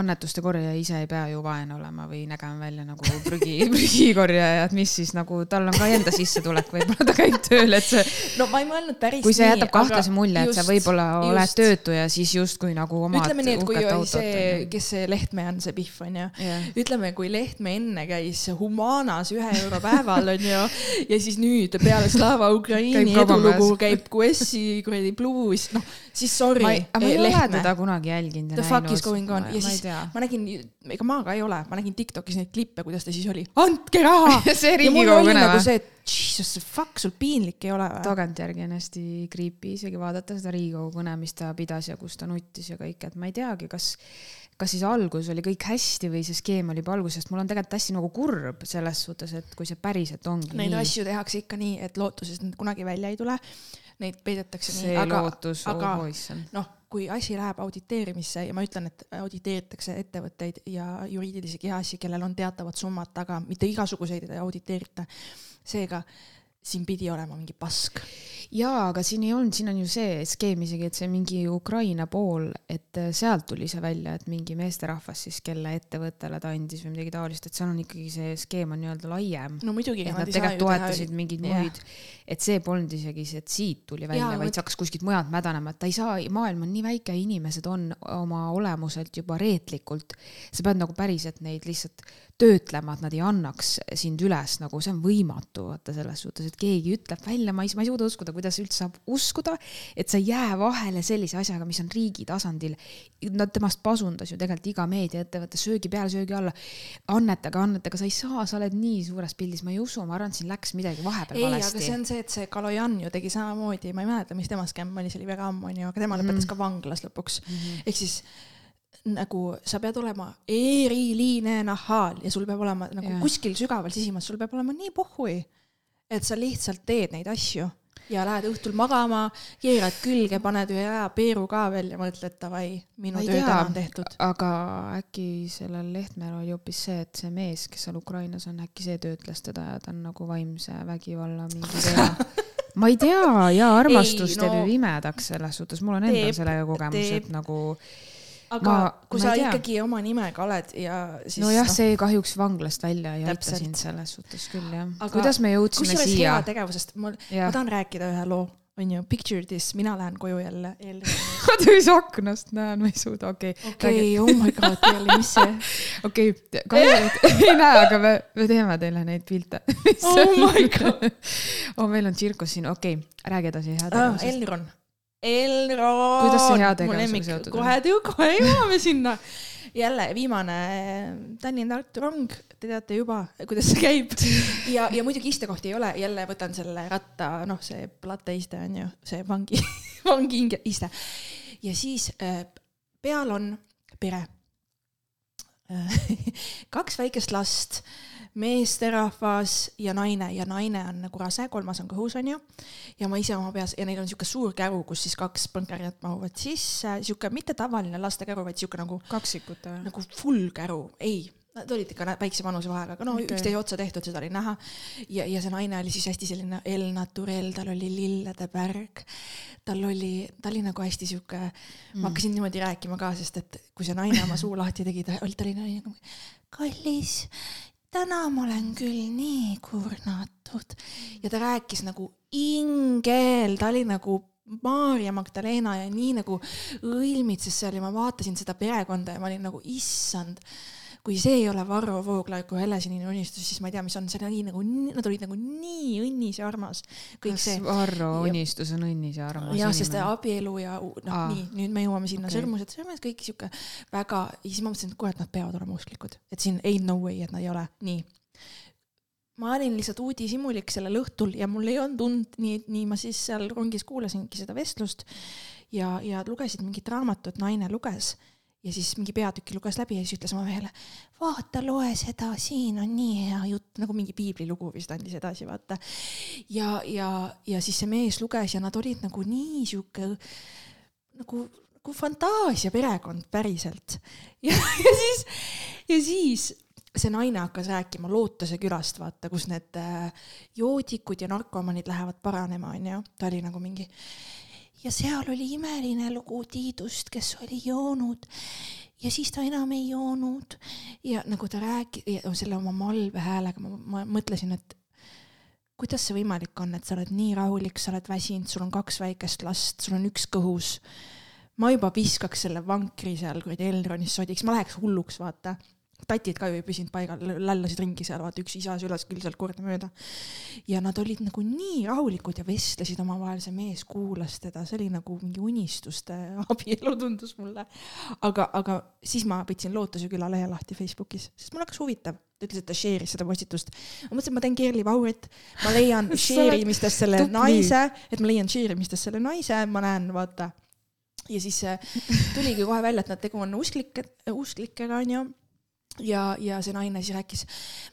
annetuste korjaja ise ei pea ju vaene olema või nägema välja nagu prügi, prügikorjaja, et mis siis nagu tal on ka enda sissetulek, võib-olla ta käib tööl, et see, no ma ei mõelnud päris kui see nii, jätab kahtlase aga mulje, et sa võib-olla oled töötu ja siis justkui nagu omad ütleme nii, et kui see kes see Lehtme on, see Pihv onju Jah. ütleme, kui Lehtme enne käis Humanas ühe euro päeval onju ja siis nüüd peale Slava Ukraini kaubamäes. Edulugu käib QS-i kuradi bluus, noh siis sorry ma ei, ma ei ole Lehtme teda kunagi jälginud ja The fuck näinud. is going on ja siis ma nägin, ega ma ka ei ole, ma nägin Tiktokis neid klippe, kuidas ta siis oli, andke raha. see Riigikogu kõne nagu või? see, et jesus, fuck, sul piinlik ei ole või? tagantjärgi on hästi creepy isegi vaadata seda Riigikogu kõne, mis ta pidas ja kus ta nuttis ja kõik, et ma ei teagi, kas kas siis alguses oli kõik hästi või see skeem oli juba algusest, mul on tegelikult hästi nagu kurb selles suhtes, et kui see päriselt ongi Neid nii. asju tehakse ikka nii, et lootuses need kunagi välja ei tule. Neid peidetakse see nii, aga aga oh issand. noh, kui asi läheb auditeerimisse ja ma ütlen, et auditeeritakse ettevõtteid ja juriidilisi kehasid, kellel on teatavad summad taga, mitte igasuguseid ei auditeerita. seega siin pidi olema mingi pask. jaa, aga siin ei olnud, siin on ju see skeem isegi, et see mingi Ukraina pool, et äh, sealt tuli see välja, et mingi meesterahvas siis, kelle ettevõttele ta andis või midagi taolist, et seal on ikkagi see skeem on nii-öelda laiem. no muidugi. et nad tegelikult toetasid mingeid Jah. muid, et see polnud isegi see, et siit tuli välja vaid vot- see hakkas kuskilt mujalt mädanema, et ta ei saa, maailm on nii väike, inimesed on oma olemuselt juba reetlikult, sa pead nagu päriselt neid lihtsalt töötlema, et nad ei annaks sind üles, nagu see on võimatu, vaata selles suhtes, et keegi ütleb välja, ma ei, ma ei suuda uskuda, kuidas üldse saab uskuda, et sa ei jää vahele sellise asjaga, mis on riigi tasandil. Nad temast pasundas ju tegelikult iga meediaettevõte söögi peale, söögi alla, annetage, annetage, sa ei saa, sa oled nii suures pildis, ma ei usu, ma arvan, et siin läks midagi vahepeal ei, aga valesti see on see, et see Kalojan ju tegi samamoodi, ma ei mäleta, mis tema skämm oli, see oli väga ammu onju, aga tema lõpetas Mhm. ka vanglas lõpuks. Mhm. ehk siis nagu sa pead olema eriline nahhaal ja sul peab olema nagu ja. kuskil sügaval sisimas, sul peab olema nii pohhui, et sa lihtsalt teed neid asju ja lähed õhtul magama, keerad külge, paned ühe hea peeru ka veel ja mõtled davai, minu töö täna on tehtud. aga äkki sellel Lehtmel oli hoopis see, et see mees, kes seal Ukrainas on, äkki see töötles teda ja ta on nagu vaimse vägivalla mingi teema. ma ei tea ja armastus Ei, teeb no- ju imedaks selles suhtes, mul on endal Teeb, sellega kogemus, teeb. et nagu aga Ma- ma, kui ma sa tea. ikkagi oma nimega oled ja siis nojah, see kahjuks vanglast välja ei aita sind selles suhtes küll jah. Aga kuidas me jõudsime siia tegevusest, ma, jah ma, tahan rääkida ühe loo, onju, picture this, mina lähen koju jälle vaata mis aknast näen, ma ei suuda, okei okay.. okei, oh my god, jälle, mis see? okei okay,, kahju, ei näe, aga me, me teeme teile neid pilte. Oh my god. oh, meil on tsirkus siin, okei okay,, räägi edasi ah,. Elron. Elron. Kuidas see heategevusega seotud on? kohe, kohe jõuame sinna. jälle viimane Tallinna-Tartu rong, te teate juba, kuidas see käib. ja, ja muidugi istekohti ei ole, jälle võtan selle ratta, noh, see plateiste on ju, see vangi, vangi iste. ja siis äh, peal on pere. kaks väikest last, meesterahvas ja naine ja naine on nagu rase, kolmas on kõhus, onju. ja ma ise oma peas ja neil on siuke suur käru, kus siis kaks põnkarit mahuvad sisse, siuke mitte tavaline laste käru, vaid siuke nagu. kaksikute või? nagu full käru, ei Nad olid ikka väikse vanusevahega, aga no okay. üksteise otsa tehtud, seda oli näha. ja, ja see naine oli siis hästi selline el naturel, tal oli lillede pärg. tal oli, ta oli nagu hästi sihuke mm., ma hakkasin niimoodi rääkima ka, sest et kui see naine oma suu lahti tegi, ta oli, ta oli nagu kallis, täna ma olen küll nii kurnatud. Ja ta rääkis nagu ingel, ta oli nagu Maarja Magdalena ja nii nagu õilmitses seal ja ma vaatasin seda perekonda ja ma olin nagu issand kui see ei ole Varro Vooglaid kui Helesinine unistus, siis ma ei tea, mis on, see oli nagu, nad olid nagu nii õnnis ja armas. kas see... Varro unistus on õnnis ja armas? jah, sest abielu ja noh, nii, nüüd me jõuame sinna okay. sõrmused, sõrmed, kõik sihuke väga, ja siis ma mõtlesin, et kurat, nad peavad olema usklikud, et siin ain't no way, et nad ei ole, nii ma olin lihtsalt uudishimulik sellel õhtul ja mul ei olnud und, nii, nii ma siis seal rongis kuulasingi seda vestlust ja, ja lugesid mingit raamatut, naine luges ja siis mingi peatüki luges läbi ja siis ütles oma mehele, vaata, loe seda, siin on nii hea jutt, nagu mingi piiblilugu vist andis edasi, vaata. ja, ja, ja siis see mees luges ja nad olid nagu nii sihuke nagu, nagu fantaasia perekond päriselt. ja, ja siis, ja siis see naine hakkas rääkima Lootuse külast, vaata, kus need äh, joodikud ja narkomanid lähevad paranema, onju. ta oli nagu mingi ja seal oli imeline lugu Tiidust, kes oli joonud. Ja siis ta enam ei joonud. Ja nagu ta rääkis, selle oma malbe häälega ma, ma mõtlesin, et kuidas see võimalik on, et sa oled nii rahulik, sa oled väsinud, sul on kaks väikest last, sul on üks kõhus. ma juba viskaks selle vankri seal kuradi Elronis sodiks, ma läheks hulluks, vaata tatid ka ju ei püsinud paigal, lällasid ringi seal, vaata üks isa süles küll sealt kordamööda. ja nad olid nagu nii rahulikud ja vestlesid omavahel, see mees kuulas teda, see oli nagu mingi unistuste abielu tundus mulle. aga, aga siis ma võtsin Lootuse küla lehe lahti Facebookis, sest mul hakkas huvitav ta ütles, et ta share'is seda postitust. ma mõtlesin, et ma teen Kerli Vaurit, ma leian share imistest selle naise, et ma leian share imistest selle naise, ma näen, vaata. ja siis tuligi kohe välja, et nad tegu on usklike, usklikega onju ja, ja see naine siis rääkis,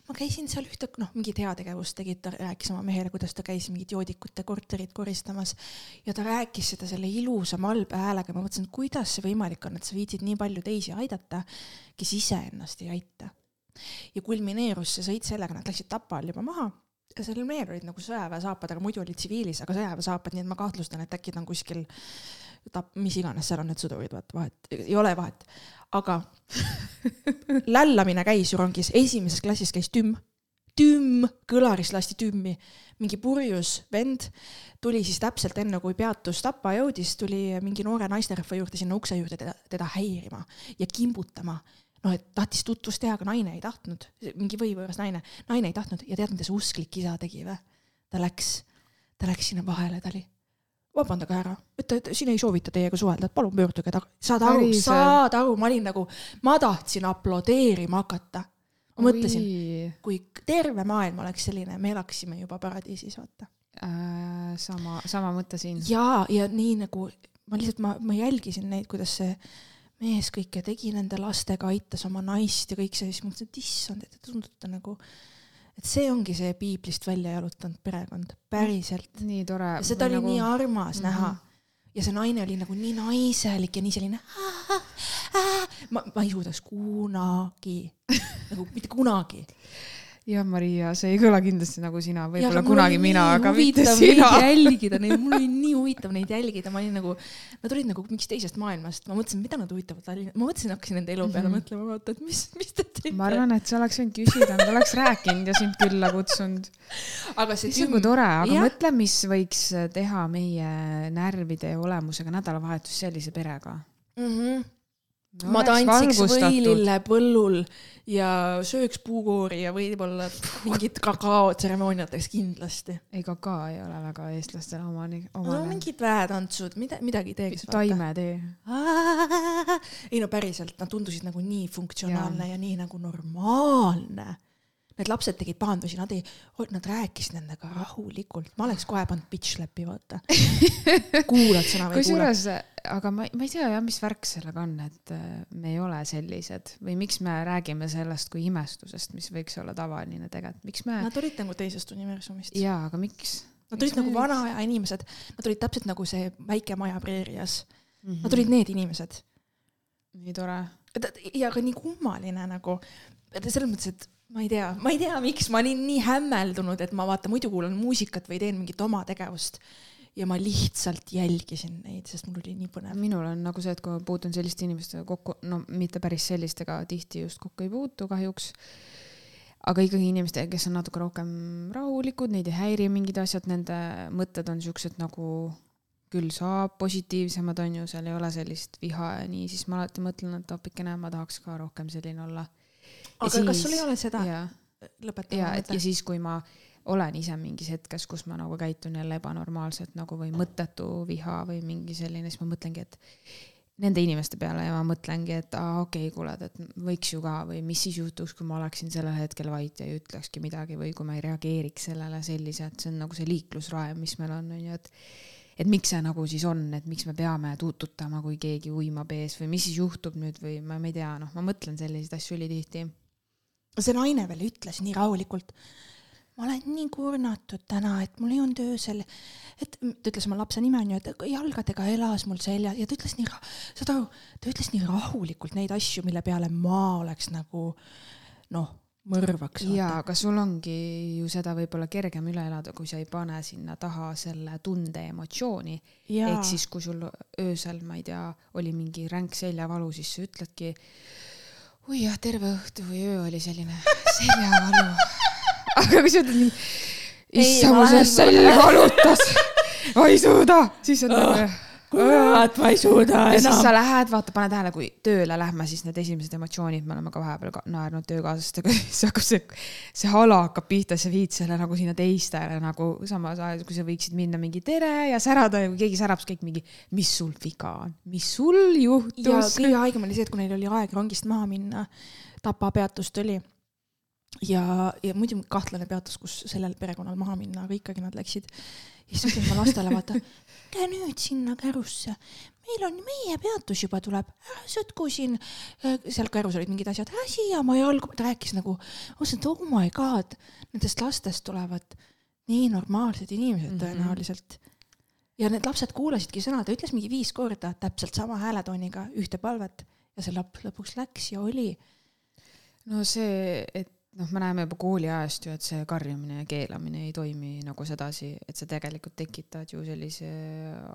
ma käisin seal ühte, noh, mingit heategevust tegid, ta rääkis oma mehele, kuidas ta käis mingit joodikute korterit koristamas. Ja ta rääkis seda selle ilusa malbe häälega, ma mõtlesin, kuidas see võimalik on, et sa viitsid nii palju teisi aidata, kes iseennast ei aita. ja kulmineerus see sõit sellega, nad läksid Tapa all juba maha. Ja sellel mehel olid nagu sõjaväesaapad, aga muidu olid tsiviilis, aga sõjaväesaapad, nii et ma kahtlustan, et äkki ta on kuskil tap-, mis iganes seal on need sõdurid, vaat vahet, ei ole vahet aga lällamine käis ju rongis, esimeses klassis käis tümm, tümm, kõlarist lasti tümmi. mingi purjus vend tuli siis täpselt enne, kui peatus Tapa jõudis, tuli mingi noore naisterahva juurde sinna ukse juurde teda, teda häirima ja kimbutama. Noh, et tahtis tutvust teha, aga naine ei tahtnud, mingi võivõõras naine, naine ei tahtnud. Ja tead, mida see usklik isa tegi või? ta läks, ta läks sinna vahele, ta oli vabandage ära, et, et siin ei soovita teiega suhelda, et palun pöörduge tagasi. saad aru, saad aru, ma olin nagu, ma tahtsin aplodeerima hakata. ma mõtlesin, kui terve maailm oleks selline, me elaksime juba paradiisis, vaata äh,. sama, sama mõte siin. ja, ja nii nagu ma lihtsalt, ma, ma jälgisin neid, kuidas see mees kõike tegi nende lastega, aitas oma naist ja kõik see, siis mõtlesin, et issand, et te tundute nagu et see ongi see piiblist välja jalutanud perekond, päriselt. nii tore. seda oli nagu... nii armas mm -hmm. näha. ja see naine oli nagu nii naiselik ja nii selline. ma, ma ei suudaks kunagi nagu mitte kunagi jah, Maria, see ei kõla kindlasti nagu sina, võib-olla kunagi mina, aga mitte sina. jälgida neid, mul oli nii huvitav neid jälgida, ma olin nagu, nad olid nagu mingist teisest maailmast, ma mõtlesin, mida nad huvitavad Tallinna, ma mõtlesin, hakkasin nende elu peale mm -hmm. mõtlema, vaata, et mis, mis te teete. ma arvan, et sa oleks võinud küsida, nad oleks rääkinud ja sind külla kutsunud. aga see tüm... nagu tore, aga ja. mõtle, mis võiks teha meie närvide ja olemusega nädalavahetus sellise perega mm. -hmm no, ma tantsiks võilille põllul ja sööks puukoori ja võib-olla mingit kakaotseremooniat teeks kindlasti. ei, kakaa ei ole väga eestlastele omane, omane.. no mingid väetantsud, mida, midagi teeks. taimetee. ei no päriselt, nad tundusid nagu nii funktsionaalne ja, ja nii nagu normaalne need lapsed tegid pahandusi, nad ei, nad rääkisid nendega rahulikult, ma oleks kohe pannud bitch slap'i, vaata. kuulad sõna või ei kuula. kusjuures, aga ma, ma ei tea jah, mis värk sellega on, et äh, me ei ole sellised või miks me räägime sellest kui imestusest, mis võiks olla tavaline tegelikult, miks me. Nad olid nagu teisest universumist. jaa, aga miks? Nad olid nagu vana aja inimesed, nad olid täpselt nagu see väike maja preerias mm. -hmm. Nad olid need inimesed. nii tore. ja ka nii kummaline nagu, selles mõttes, et ma ei tea, ma ei tea, miks ma olin nii hämmeldunud, et ma vaata muidu kuulan muusikat või teen mingit oma tegevust ja ma lihtsalt jälgisin neid, sest mul oli nii põnev. minul on nagu see, et kui ma puutun selliste inimestega kokku, no mitte päris sellistega, tihti just kokku ei puutu kahjuks. aga ikkagi inimestega, kes on natuke rohkem rahulikud, neid ei häiri mingid asjad, nende mõtted on siuksed nagu küll saab positiivsemad, on ju, seal ei ole sellist viha ja nii, siis ma alati mõtlen, et appikene, ma tahaks ka rohkem selline olla aga siis, kas sul ei ole seda? lõpeta. ja, et ja siis, kui ma olen ise mingis hetkes, kus ma nagu käitun jälle ebanormaalselt nagu või mõttetu viha või mingi selline, siis ma mõtlengi, et nende inimeste peale ja ma mõtlengi, et aa okei okay,, kuule, et võiks ju ka või mis siis juhtuks, kui ma oleksin sellel hetkel vait ja ei ütlekski midagi või kui ma ei reageeriks sellele selliselt, see on nagu see liiklusraev, mis meil on, on ju, et et miks see nagu siis on, et miks me peame tuututama, kui keegi uimab ees või mis siis juhtub nüüd või ma, ma ei tea, noh, ma mõtlen selliseid asju ülitihti see naine veel ütles nii rahulikult. ma olen nii kurnatud täna, et mul ei olnud öösel, et ta ütles oma lapse nime onju, et jalgadega elas mul seljas ja ta ütles nii, saad aru, ta ütles nii rahulikult neid asju, mille peale ma oleks nagu noh mõrvaks. jaa, aga sul ongi ju seda võib-olla kergem üle elada, kui sa ei pane sinna taha selle tunde emotsiooni. ehk siis, kui sul öösel, ma ei tea, oli mingi ränk seljavalu, siis sa ütledki oi jah, terve õhtu või öö oli selline seljavalu. aga kui sa ütled nii, issand, see selg valutas, ma ei suuda, siis on nagu kurat, ma ei suuda enam. ja siis sa lähed, vaata, pane tähele, kui tööle lähme, siis need esimesed emotsioonid, me oleme ka vahepeal ka naernud töökaaslastega, siis hakkab see, see hala hakkab pihta, sa viid selle nagu sinna teistele nagu samas ajas, kui sa võiksid minna mingi tere ja särada ja kui keegi särab, siis kõik mingi, mis sul viga on, mis sul juhtus. ja kõige haigem oli see, et kui neil oli aeg rongist maha minna, Tapa peatust oli ja, ja muidu kahtlane peatus, kus sellel perekonnal maha minna, aga ikkagi nad läksid siis ütlen ma lastele, vaata, käi nüüd sinna kärusse. meil on, meie peatus juba tuleb, ära sõtku siin. seal kärus olid mingid asjad, ära siia oma jalgu, ta rääkis nagu, ma mõtlesin, et oh my god, nendest lastest tulevad nii normaalsed inimesed mhm. tõenäoliselt mm. -hmm. ja need lapsed kuulasidki sõna, ta ütles mingi viis korda täpselt sama hääletooniga ühte palvet ja see laps lõpuks läks ja oli. no see, et noh, me näeme juba kooliajast ju, et see karjumine ja keelamine ei toimi nagu sedasi, et sa tegelikult tekitad ju sellise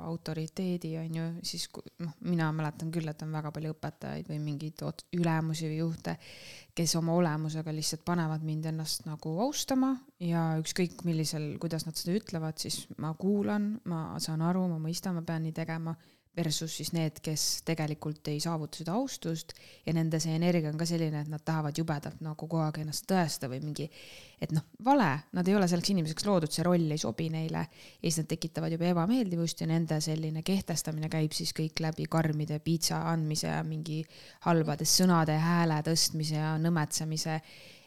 autoriteedi, on ju, siis noh, mina mäletan küll, et on väga palju õpetajaid või mingeid ülemusi või juhte, kes oma olemusega lihtsalt panevad mind ennast nagu austama ja ükskõik millisel, kuidas nad seda ütlevad, siis ma kuulan, ma saan aru, ma mõistan, ma pean nii tegema versus siis need, kes tegelikult ei saavuta seda austust ja nende see energia on ka selline, et nad tahavad jubedalt nagu kogu aeg ennast tõestada või mingi, et noh, vale, nad ei ole selleks inimeseks loodud, see roll ei sobi neile ja siis nad tekitavad juba ebameeldivust ja nende selline kehtestamine käib siis kõik läbi karmide piitsa andmise ja mingi halbade sõnade hääle tõstmise ja nõmetsemise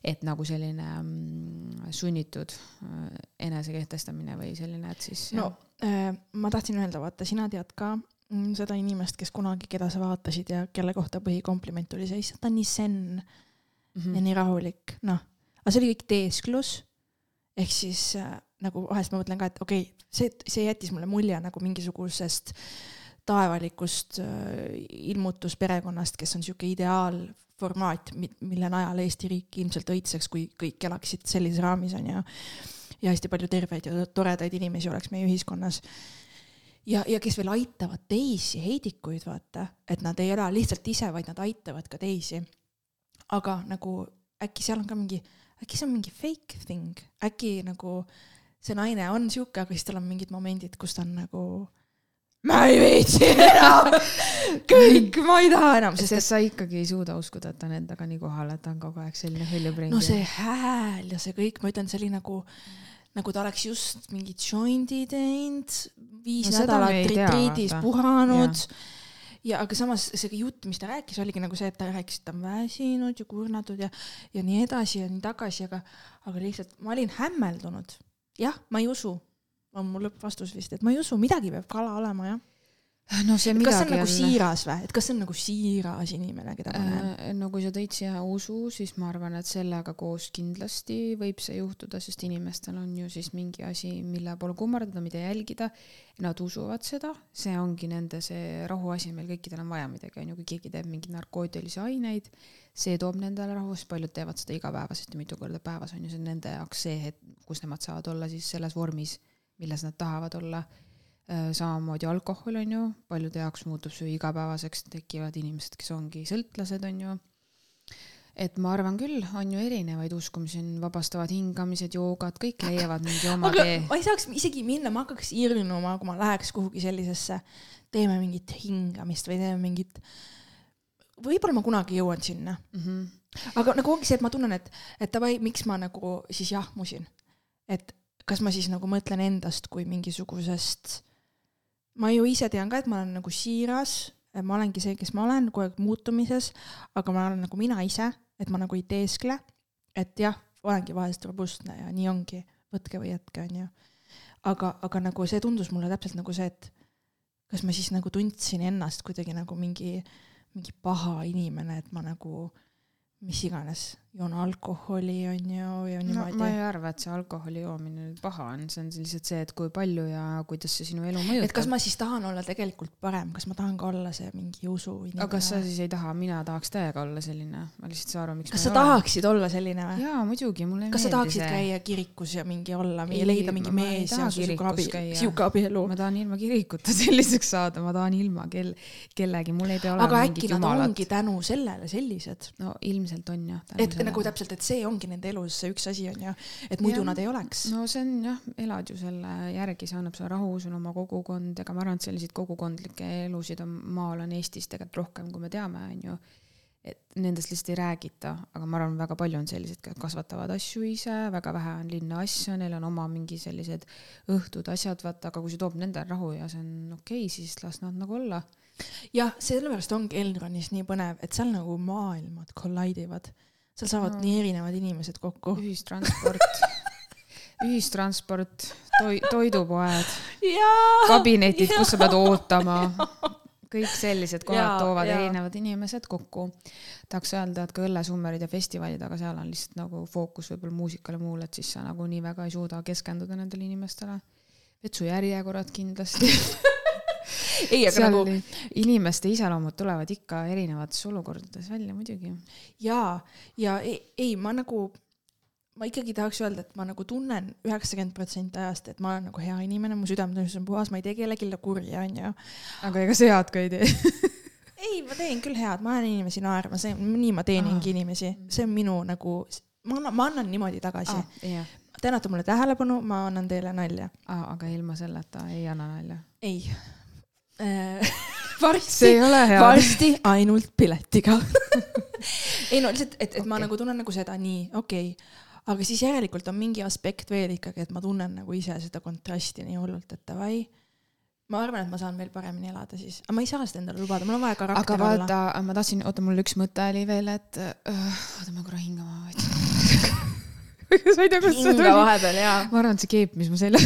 et nagu selline mm, sunnitud äh, enesekehtestamine või selline, et siis. no äh, ma tahtsin öelda, vaata, sina tead ka seda inimest, kes kunagi, keda sa vaatasid ja kelle kohta põhikompliment oli see, issand, ta on nii zen mm -hmm. ja nii rahulik, noh. aga see oli kõik teesklus. ehk siis äh, nagu vahest ma mõtlen ka, et okei okay,, see, see jättis mulle mulje nagu mingisugusest taevalikust äh, ilmutusperekonnast, kes on sihuke ideaalformaat, mille najal Eesti riik ilmselt õitseks, kui kõik elaksid sellises raamis, on ju. ja hästi palju terveid ja toredaid inimesi oleks meie ühiskonnas ja, ja kes veel aitavad teisi heidikuid, vaata, et nad ei ela lihtsalt ise, vaid nad aitavad ka teisi. aga nagu äkki seal on ka mingi, äkki see on mingi fake thing, äkki nagu see naine on sihuke, aga siis tal on mingid momendid, kus ta on nagu ma ei viitsi enam, kõik, ma ei taha enam, sest et sa ikkagi ei suuda uskuda, et ta on endaga nii kohal, et ta on kogu aeg selline hõljupring. no see hääl ja see kõik, ma ütlen, see oli nagu mm nagu ta oleks just mingit joindi teinud, viis no, nädalat retriidis puhanud ja. ja aga samas see jutt, mis ta rääkis, oligi nagu see, et ta rääkis, et ta on väsinud ja kurnatud ja, ja nii edasi ja nii tagasi, aga, aga lihtsalt ma olin hämmeldunud. jah, ma ei usu, on mu lõppvastus vist, et ma ei usu, midagi peab kala olema, jah no see kas see on midagi nagu siiras või, et kas see on nagu siiras inimene, keda ma näen? Äh, no kui sa tõid siia usu, siis ma arvan, et sellega koos kindlasti võib see juhtuda, sest inimestel on ju siis mingi asi, mille poole kummardada, mida jälgida. Nad usuvad seda, see ongi nende see rahuasi, meil kõikidel on vaja midagi, on ju, kui keegi teeb mingeid narkootilisi aineid, see toob nendele rahu, sest paljud teevad seda igapäevaselt ja mitu korda päevas on ju, see on nende jaoks see hetk, kus nemad saavad olla siis selles vormis, milles nad tahavad olla samamoodi alkohol on ju, paljude jaoks muutub see igapäevaseks, tekivad inimesed, kes ongi sõltlased, on ju. et ma arvan küll, on ju erinevaid uskumisi, on vabastavad hingamised, joogad, kõik leiavad mingi oma aga tee. ma ei saaks isegi minna, ma hakkaks irnuma, kui ma läheks kuhugi sellisesse, teeme mingit hingamist või teeme mingit, võib-olla ma kunagi jõuan sinna, Mm -hmm. aga nagu ongi see, et ma tunnen, et, et davai, miks ma nagu siis jahmusin. et kas ma siis nagu mõtlen endast kui mingisugusest, ma ju ise tean ka, et ma olen nagu siiras, ma olengi see, kes ma olen, kogu aeg muutumises, aga ma olen nagu mina ise, et ma nagu ei teeskle, et jah, olengi vahest robustne ja nii ongi, võtke või jätke, onju. aga, aga nagu see tundus mulle täpselt nagu see, et kas ma siis nagu tundsin ennast kuidagi nagu mingi, mingi paha inimene, et ma nagu mis iganes, joon alkoholi, onju, ja no niimoodi ma ei arva, et see alkoholi joomine nüüd paha on, see on lihtsalt see, et kui palju ja kuidas see sinu elu mõjutab. et kas ma siis tahan olla tegelikult parem, kas ma tahan ka olla see mingi usu inimene? aga kas sa siis ei taha, mina tahaks täiega olla selline, ma lihtsalt ei saa aru, miks kas ma sa ole. tahaksid olla selline või? jaa, muidugi, mulle ei kas sa meeldi tahaksid see. käia kirikus ja mingi olla, Ei, leida mingi ma mees taha ja kirikus abi, siuke abielu? ma tahan ilma kirikuta selliseks saada, ma tahan ilma kel-, kellegi, mul ei pea olema aga mingit äkki nad jumalat ongi. tänu sellele sellised? no ilmselt on jah. et nagu täpselt, et see ongi nende elus see üks asi on ju, et muidu Jah. nad ei oleks. no see on jah, elad ju selle järgi, see annab sulle rahu, sul on oma kogukond, ega ma arvan, et selliseid kogukondlikke elusid on maal on Eestis tegelikult rohkem, kui me teame, on ju. et nendest lihtsalt ei räägita, aga ma arvan, väga palju on selliseid, kes kasvatavad asju ise, väga vähe on linna asju, neil on oma mingi sellised õhtud, asjad, vaata, aga kui see toob nendele rahu ja see on okei okay,, siis las nad nagu olla. jah, sellepärast ongi Elronis nii põnev, et seal nagu maailmad collide ivad. Seal saavad No. nii erinevad inimesed kokku. ühistransport, ühistransport, toi-, toidupoed, kabinetid, kus sa pead ootama, kõik sellised kohad toovad jaa. erinevad inimesed kokku. tahaks öelda, et ka õllesummerid ja festivalid, aga seal on lihtsalt nagu fookus võib-olla muusikal ja muul, et siis sa nagu nii väga ei suuda keskenduda nendele inimestele. vetsujärjekorrad kindlasti. ei, aga seal nagu inimeste iseloomud tulevad ikka erinevates olukordades välja muidugi. jaa, ja ei, ei, ma nagu, ma ikkagi tahaks öelda, et ma nagu tunnen üheksakümmend protsenti ajast, et ma olen nagu hea inimene, mu südametunnistus on puhas, ma ei tee kellelegi kurja, onju. aga ega sa head ka ei tee. ei, ma teen küll head, ma ajan inimesi naerma, see, nii ma teeningi Aa. inimesi, see on minu nagu, ma annan, ma annan niimoodi tagasi ah.. jah, Te annate mulle tähelepanu, ma annan teile nalja. aga ilma selleta ei anna nalja. ei varsti ole hea. varsti ainult piletiga ei no lihtsalt, et, et okay. ma nagu tunnen nagu seda nii, okei okay., aga siis järelikult on mingi aspekt veel ikkagi, et ma tunnen nagu ise seda kontrasti nii hullult, et davai. ma arvan, et ma saan veel paremini elada siis, aga ma ei saa seda endale lubada, mul on vaja aga karakter olla. vaata, ma tahtsin, oota, mul üks mõte oli veel, et uh, oota, ma korra hingama võtsin. sa ei tea, kust see hinga tuli? vahepeal jaa. ma arvan, et see keep, mis mu seljas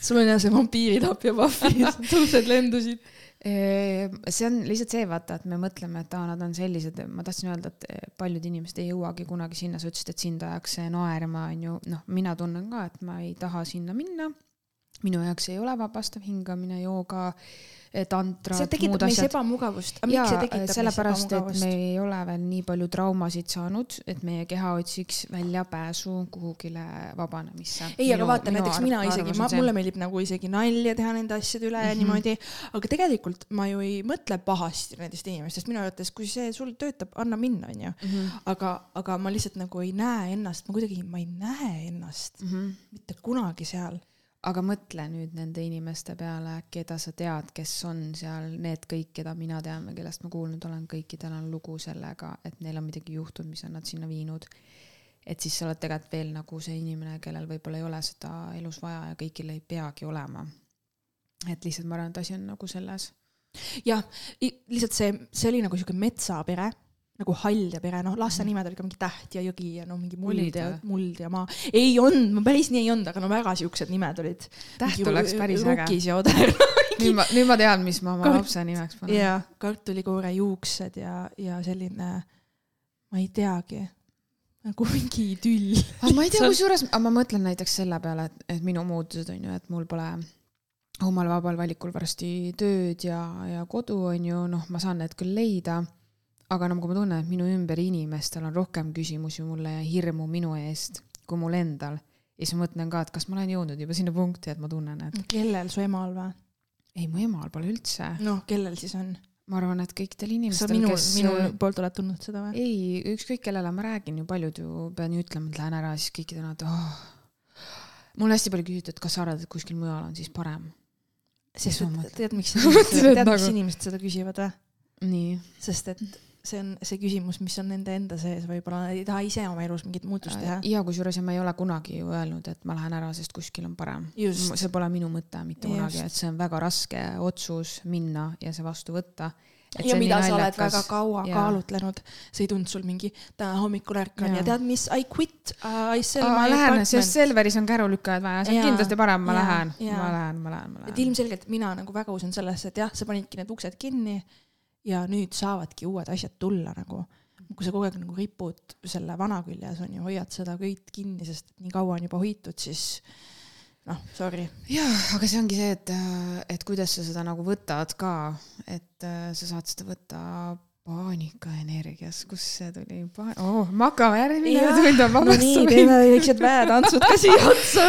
sul on jah see vampiiritapja pahvi, tõused lendusid. see on lihtsalt see, vaata, et me mõtleme, et aa, nad on sellised, ma tahtsin öelda, et paljud inimesed ei jõuagi kunagi sinna, sa ütlesid, et sind ajaks see naerma, onju, noh, mina tunnen ka, et ma ei taha sinna minna. Minu jaoks ei ole vabastav hingamine, jooga, tantrad, see tekitab meis ebamugavust. sellepärast, et me? ei ole veel nii palju traumasid saanud, et meie keha otsiks väljapääsu kuhugile vabanemisse. ei, aga vaata näiteks mina isegi, mulle meeldib nagu isegi nalja teha nende asjade üle mm -hmm. ja Mhm. niimoodi, aga tegelikult ma ju ei mõtle pahasti nendest inimestest, minu arvates, kui see sul töötab, anna minna, onju. -hmm. aga, aga ma lihtsalt nagu ei näe ennast, ma kuidagi, ma ei näe ennast Mm -hmm. mitte kunagi seal. Aga mõtle nüüd nende inimeste peale, keda sa tead, kes on seal, need kõik, keda mina tean või kellest ma kuulnud olen, kõikidel on lugu sellega, et neil on midagi juhtunud, mis on nad sinna viinud. et siis sa oled tegelikult veel nagu see inimene, kellel võib-olla ei ole seda elus vaja ja kõigil ei peagi olema. et lihtsalt ma arvan, et asi on nagu selles. jah, lihtsalt see, see oli nagu siuke metsapere, nagu Hall ja pere, noh, laste nimed olid ka mingi Täht ja Jõgi ja no mingi muld ja muld ja maa. ei olnud, ma päris nii ei olnud, aga no väga siuksed nimed olid. Täht oleks päris äge. Rukis ja Oder. nüüd ma, nüüd ma tean, mis ma oma Kar- lapse nimeks panen. ja kartulikoore juuksed ja, ja selline, ma ei teagi, nagu mingi tüll. aga ma ei tea, kusjuures, aga ma mõtlen näiteks selle peale, et, et minu muutused on ju, et mul pole omal vabal valikul varsti tööd ja, ja kodu on ju, noh, ma saan need küll leida. Aga kui ma tunnen, et minu ümber inimestel on rohkem küsimusi mulle ja hirmu minu eest kui mul endal, ja siis ma mõtlen ka, et kas ma olen jõudnud juba sinna punkti, et ma tunnen, et kellel su emal või? ei, mu emal pole üldse. noh, kellel siis on? ma arvan, et kõikidel inimestel, kes minu poolt oled tundnud seda või? ei, ükskõik kellele ma räägin ju, paljud ju pean ju ütlema, et lähen ära, siis kõik ütlevad, oh. mul hästi palju küsitud, et kas sa arvad, et kuskil mujal on siis parem. sest et tead, miks tead, miks nagu- inimesed seda küsivad või? nii. sest et see on see küsimus, mis on nende enda sees, võib-olla nad ei taha ise oma elus mingit muutust teha. ja kusjuures ja ma ei ole kunagi ju öelnud, et ma lähen ära, sest kuskil on parem. See pole minu mõte mitte kunagi, et see on väga raske otsus minna ja see vastu võtta. ja mida sa oled väga kaua Jaa. kaalutlenud, see ei tulnud sul mingi täna hommikul ärkan ja Jaa. tead mis, I quit uh,, I sell ma my lähen, sest apartment. Selveris on kärulükkajad vaja, see on Jaa, kindlasti parem, ma lähen, ma lähen, ma lähen, ma et lähen. ilmselgelt mina nagu väga usun sellesse, et jah, sa panidki need uksed kinni ja nüüd saavadki uued asjad tulla nagu. kui sa kogu aeg nagu ripud selle vana küljes on ju, hoiad seda köit kinni, sest nii kaua on juba hoitud, siis noh, sorry. jah, aga see ongi see, et, et kuidas sa seda nagu võtad ka, et äh, sa saad seda võtta paanikaenergias, kust see tuli pa-, oh, me hakkame järgmine tund on no nii, vabastamine teeme väiksed väetantsud ka siia otsa.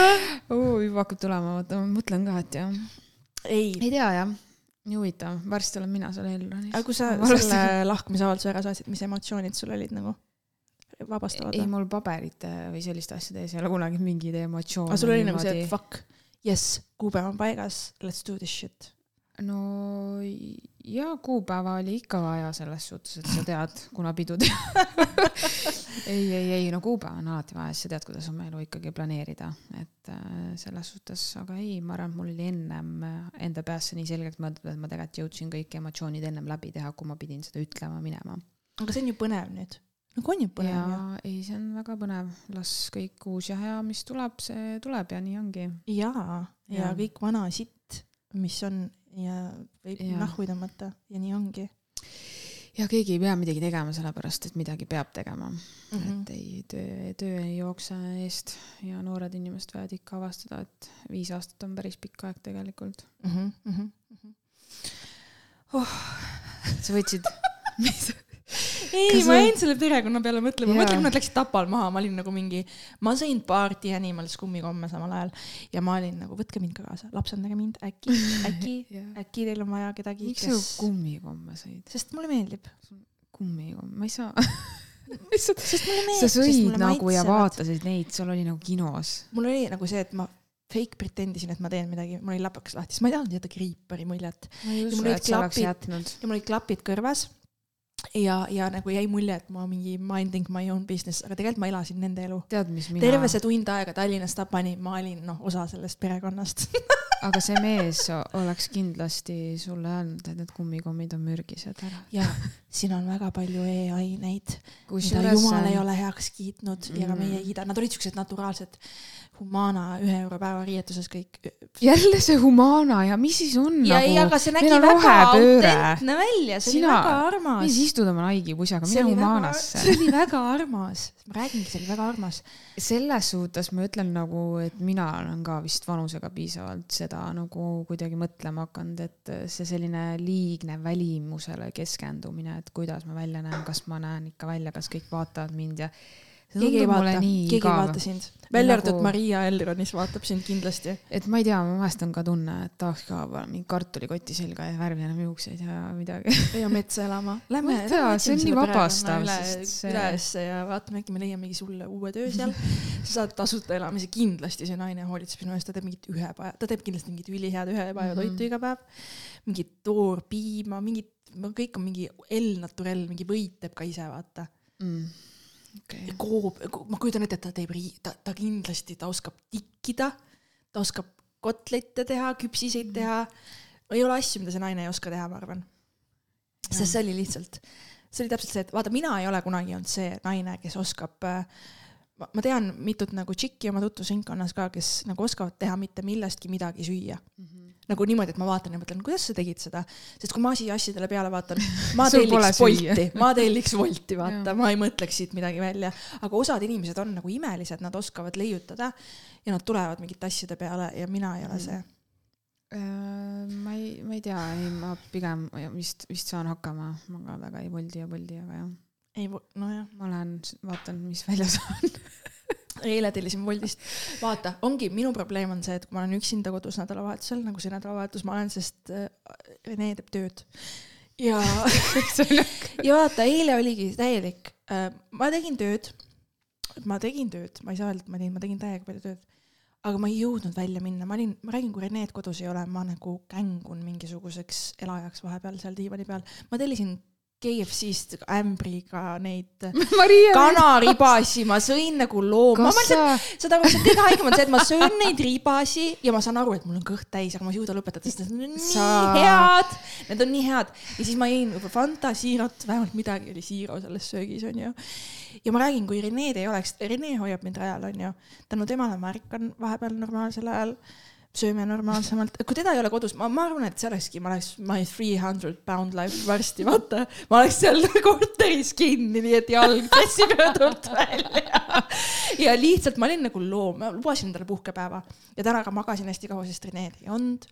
oh,. juba hakkab tulema, vaata, ma mõtlen ka, et jah, ei, ei tea jah, nii huvitav, varsti olen mina seal Elronis. aga kui sa selle lahkumisavalduse ära saatsid, mis emotsioonid sul olid nagu vabastavad ei, mul paberite või selliste asjade ees ei ole kunagi mingeid emotsioone. aga sul oli nagu see, et fuck, yes, kuupäev on paigas, let's do this shit. no ja kuupäeva oli ikka vaja selles suhtes, et sa tead, kuna pidu ei, ei, ei no kuupäeva on alati vaja, siis sa tead, kuidas oma elu ikkagi planeerida, et äh, selles suhtes, aga ei, ma arvan, et mul oli ennem äh, enda peasse nii selgelt mõeldud, et ma tegelikult jõudsin kõik emotsioonid ennem läbi teha, kui ma pidin seda ütlema minema. aga see on ju põnev nüüd. nagu on ju põnev ja ju. ei, see on väga põnev, las kõik uus ja hea, mis tuleb, see tuleb ja nii ongi. jaa, ja Jaa. kõik vana sitt, mis on ja võib Jaa. nahku tõmmata ja nii ongi ja keegi ei pea midagi tegema, sellepärast et midagi peab tegema mm. mm. -hmm. et ei, töö, töö ei jookse eest ja noored inimesed võivad ikka avastada, et viis aastat on päris pikk aeg tegelikult. -hmm. Mm -hmm. sa võtsid, ei, ma sa- jäin selle perekonna peale mõtlema, Jaa. mõtle, kui nad läksid Tapal maha, ma olin nagu mingi, ma sõin party animals kummikomme samal ajal ja ma olin nagu, võtke mind ka kaasa, lapsendage mind, äkki, äkki, äkki teil on vaja kedagi, miks sa kummikomme sõid? sest mulle meeldib. kummikomme, ma ei saa. lihtsalt, sest mulle sa meeldib, sõid nagu ja. vaatasid neid, sul oli nagu kinos. mul oli nagu see, et ma fake pretendisin, et ma teen midagi, mul oli läpakas lahti, sest ma ei tahtnud jätta kriipari muljet ma Ja mul, olid sa klapid. ja mul olid klapid kõrvas ja, ja nagu jäi mulje, et ma mingi minding my own business, aga tegelikult ma elasin nende elu. mina terve see tund aega Tallinnast Tapani ma olin noh, osa sellest perekonnast. aga see mees oleks kindlasti sulle öelnud, et need kummikommid on mürgised ära. ja siin on väga palju E-aineid, mida jumal ei ole heaks kiitnud ja ka Mm. meie ei kiida, nad olid siuksed naturaalsed Humana ühe euro päeva riietuses kõik. jälle see Humana ja mis siis on ja nagu ei, aga see nägi väga autentne välja, see Sina- oli väga armas mis. istud oma Nike'i-pusaga, see mine Humanasse see. oli väga armas, ma räägingi, see oli väga armas. selles suhtes ma ütlen nagu, et mina olen ka vist vanusega piisavalt seda nagu kuidagi mõtlema hakanud, et see selline liigne välimusele keskendumine, et kuidas ma välja näen, kas ma näen ikka välja, kas kõik vaatavad mind ja keegi ei vaata, keegi ei igav vaata. sind, välja arvatud Nagu- Maria Elronis vaatab sind kindlasti. et ma ei tea, vahest on ka tunne, et tahaks ka mingi kartulikoti selga ja värvida enam juukseid ja midagi. ja metsa elama. Lähme, Ma ei tea, see on nii vabastav, ülesse ja vaatame, äkki me leiamegi sulle uue töö seal. sa saad tasuta elamise, kindlasti see naine hoolitseb sinu eest, ta teeb mingit ühepäeva, ta teeb kindlasti mingit ülihead ühepäeva Mhm. toitu iga päev. mingit toorpiima, mingit, kõik on mingi El Naturel, mingi võit teeb ka ise, vaata. mm.. Ja koob, ma kujutan ette, et ta teeb, ta, ta kindlasti, ta oskab tikkida, ta oskab kotlette teha, küpsiseid teha, ei ole asju, mida see naine ei oska teha, ma arvan. sest see oli lihtsalt, see oli täpselt see, et vaata, mina ei ole kunagi olnud see naine, kes oskab äh, ma ma tean mitut nagu tšikki oma tutvusringkonnas ka, kes nagu oskavad teha mitte millestki midagi süüa. nagu niimoodi, et ma vaatan ja mõtlen, kuidas sa tegid seda, sest kui ma siia asjadele peale vaatan, ma telliks. Bolti, ma telliks Bolti, vaata, ma ei mõtleks siit midagi välja, aga osad inimesed on nagu imelised, nad oskavad leiutada ja nad tulevad mingite asjade peale ja mina ei ole Mm. see. Ma ei, ma ei tea, ei ma pigem vist, vist saan hakkama, ma ka väga ei voldi ja voldi, aga jah, ei, nojah, ma lähen vaatan, mis väljas on. eile tellisin Boltist, vaata, ongi minu probleem on see, et kui ma olen üksinda kodus nädalavahetusel, nagu see nädalavahetus ma olen, sest äh, Rene teeb tööd. ja, ja vaata, eile oligi täielik, ma tegin tööd, ma tegin tööd, ma ei saa öelda, et ma tegin, ma tegin täiega palju tööd. aga ma ei jõudnud välja minna, ma olin, ma räägin, kui Reneed kodus ei ole, ma nagu kängun mingisuguseks elajaks vahepeal seal diivani peal. ma tellisin KFC-st ämbriga neid kanaribasi, ma sõin nagu loom, ma sa, saad aru, see kõige haigem on see, et ma söön neid ribasi ja ma saan aru, et mul on kõht täis, aga ma ei suuda lõpetada, sest need on nii Sa- head. Need on nii head. Ja siis ma jõin juba Fanta, siirot, vähemalt midagi oli siiro selles söögis onju. ja ma räägin, kui Rened ei oleks, Rene hoiab mind rajal onju, tänu temale ma ärkan vahepeal normaalsel ajal sööme normaalsemalt, kui teda ei ole kodus, ma, ma arvan, et see olekski, ma oleks my three hundred pound life varsti, vaata. ma oleks seal korteris kinni, nii et jalg pressib rõdult välja. ja lihtsalt ma olin nagu loom, ma lubasin endale puhkepäeva ja täna ka magasin hästi kaua, sest Rened ei olnud.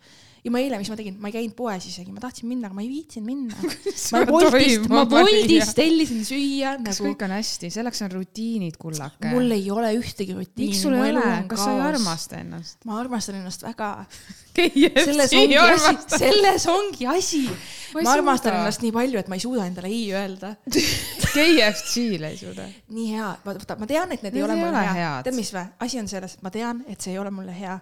Ja ma eile, mis ma tegin, ma ei käinud poes isegi, ma tahtsin minna, aga ma ei viitsinud minna. ma Boltist, ma Boltist tellisin süüa kas nagu kõik on hästi, selleks on rutiinid, kullake. mul ei ole ühtegi rutiini. miks sul ei ole, kas sa ei? armasta ennast? ma armastan ennast väga. selles ongi asi, selles ongi asi. Ma armastan suuda. ennast nii palju, et ma ei suuda endale ei öelda. KFC-le ei suuda. nii hea, vaata, ma tean, et need, Need ei ole mulle hea. tead, mis või? asi on selles, ma tean, et see ei ole mulle hea,